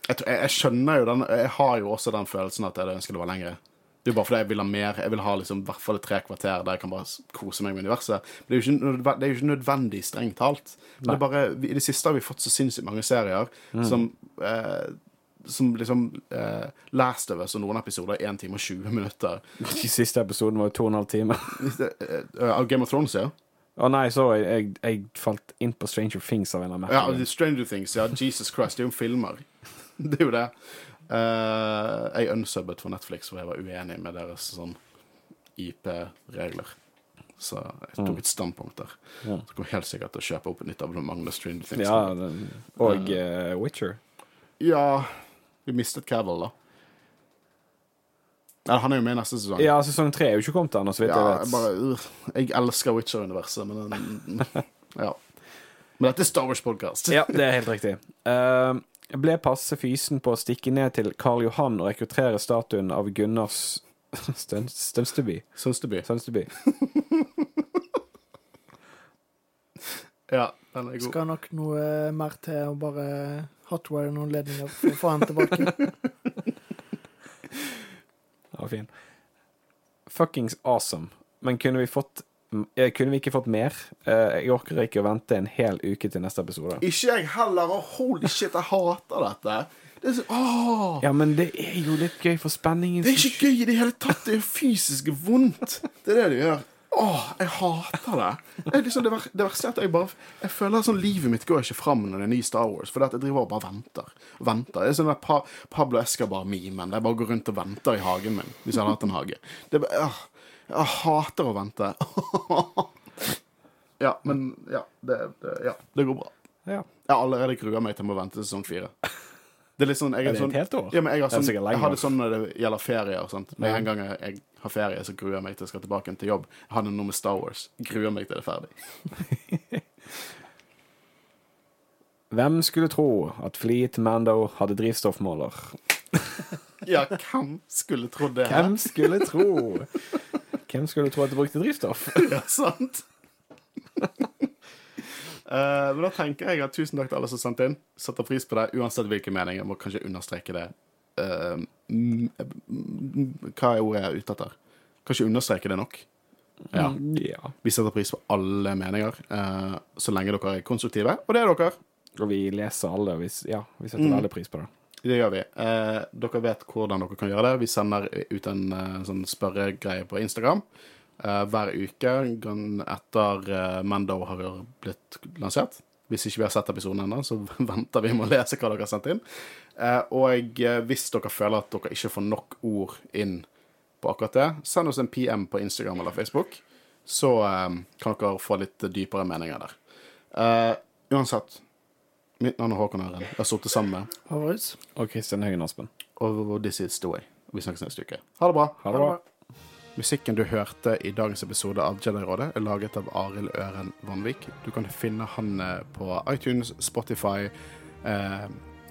Jeg, jeg, jeg skjønner jo den Jeg har jo også den følelsen at jeg ønsker det var lengre. Det er jo bare fordi jeg vil ha mer. Jeg vil ha liksom, i hvert fall tre kvarter der jeg kan bare kose meg med universet. Men det er jo ikke, det er jo ikke nødvendig strengt talt. Men det er bare, I det siste har vi fått så sinnssykt mange serier som eh, som liksom eh, Last of Us og noen episoder er 1 time og 20 minutter. De siste episoden var jo to og en halv time. Eh, Av Game of Thrones, ja. Å nei, sorry. Jeg, jeg falt inn på Stranger Things av en annen Ja, Stranger Things, ja. Jesus Christ, det er jo filmer. Det er jo det. Uh, jeg unsubbet for Netflix, for jeg var uenig med deres sånn IP-regler. Så jeg tok et standpunkt der. Ja. Så kommer helt sikkert til å kjøpe opp et nytt abonnement med Stranger Things. Ja, den, og uh, Witcher. Ja, vi mistet Cavill, da. Ja, han er jo med i neste sesong. Ja, sesong tre er jo ikke kommet ennå, så vidt Ja, jeg jeg, vet. bare, uh, jeg elsker Witcher-universet, men Ja. Men dette er Star Wars-podkast. Ja, det er helt riktig. Uh, ble passe fysen på å stikke ned til Karl Johan og rekruttere statuen av Gunnars Støn- Stønsteby. Sønsteby. Sønsteby. Ja, den er god. Skal nok noe mer til å bare hotwire noen ledninger for å få han tilbake. Ja, fin. Fuckings awesome. Men kunne vi fått eh, Kunne vi ikke fått mer? Eh, jeg orker ikke å vente en hel uke til neste episode. Ikke jeg heller. Og holy shit, jeg hater dette. Det er, så, åh, Ja, men det er jo litt gøy for spenningen. det er ikke gøy i det hele tatt. Det er fysisk vondt. Det er det det gjør. Åh, jeg hater det. Er liksom det, det verste er at jeg bare Jeg føler sånn livet mitt går ikke fram når det er ny Star Wars. For jeg driver og bare venter. venter. Det er sånn der pa Pablo Escabar-memen. Jeg bare går rundt og venter i hagen min. Hvis jeg hadde hatt en hage. Det åh, jeg hater å vente. ja, men Ja, det, det, ja, det går bra. Ja. Jeg har allerede grua meg til å vente til sesong fire. Det er litt sånn, jeg Er det sånn et helt år? Ja, men jeg, har sånn, det jeg har det sånn når det gjelder ferie og sånt. Med en gang jeg, har ferie, så gruer jeg meg til jeg skal tilbake til jobb. Jeg hadde noe med Star Wars. Gruer meg til det er ferdig. Hvem skulle tro at Fleet Mando hadde drivstoffmåler? Ja, hvem skulle trodd det? Hvem skulle tro? Hvem skulle tro at det brukte drivstoff? Ja, sant? Eh, men da tenker jeg at tusen takk til alle som sendte inn. Setter pris på det, uansett hvilken mening. Jeg må kanskje understreke det. Mm, hva er ordet jeg er ute etter? Kanskje understreke det nok? Ja. ja. Vi setter pris på alle meninger, uh, så lenge dere er konstruktive. Og det er dere. Og vi leser alle. Vi, ja, vi setter Mm. veldig pris på det. Det gjør vi. Eh, dere vet hvordan dere kan gjøre det. Vi sender ut en sånn spørregreie på Instagram hver uke etter eh, Mando har blitt lansert. Hvis ikke vi har sett episoden ennå, så venter vi med å lese hva dere har sendt inn. Eh, og eh, hvis dere føler at dere ikke får nok ord inn på akkurat det, send oss en PM på Instagram eller Facebook, så eh, kan dere få litt dypere meninger der. Uh, uansett, mitt navn er Håkon Øren. Jeg har sittet sammen med Håvard? Og Kristin Høgen Aspen. og this is the way. Vi snakkes neste uke. Ha det bra. Ha det bra. Musikken du hørte i dagens episode av Jedi-rådet, er laget av Arild Øren Vanvik. Du kan finne han eh, på iTunes, Spotify, eh,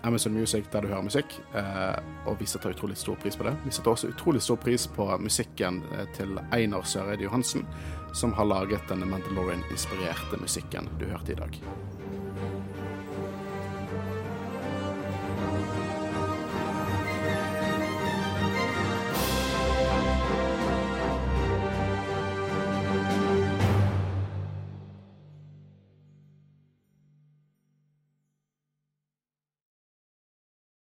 Amazon Music, der du hører musikk. Eh, og vi setter utrolig stor pris på det. Vi setter også utrolig stor pris på musikken eh, til Einar Søreide Johansen, som har laget den Mandalorian-inspirerte musikken du hørte i dag.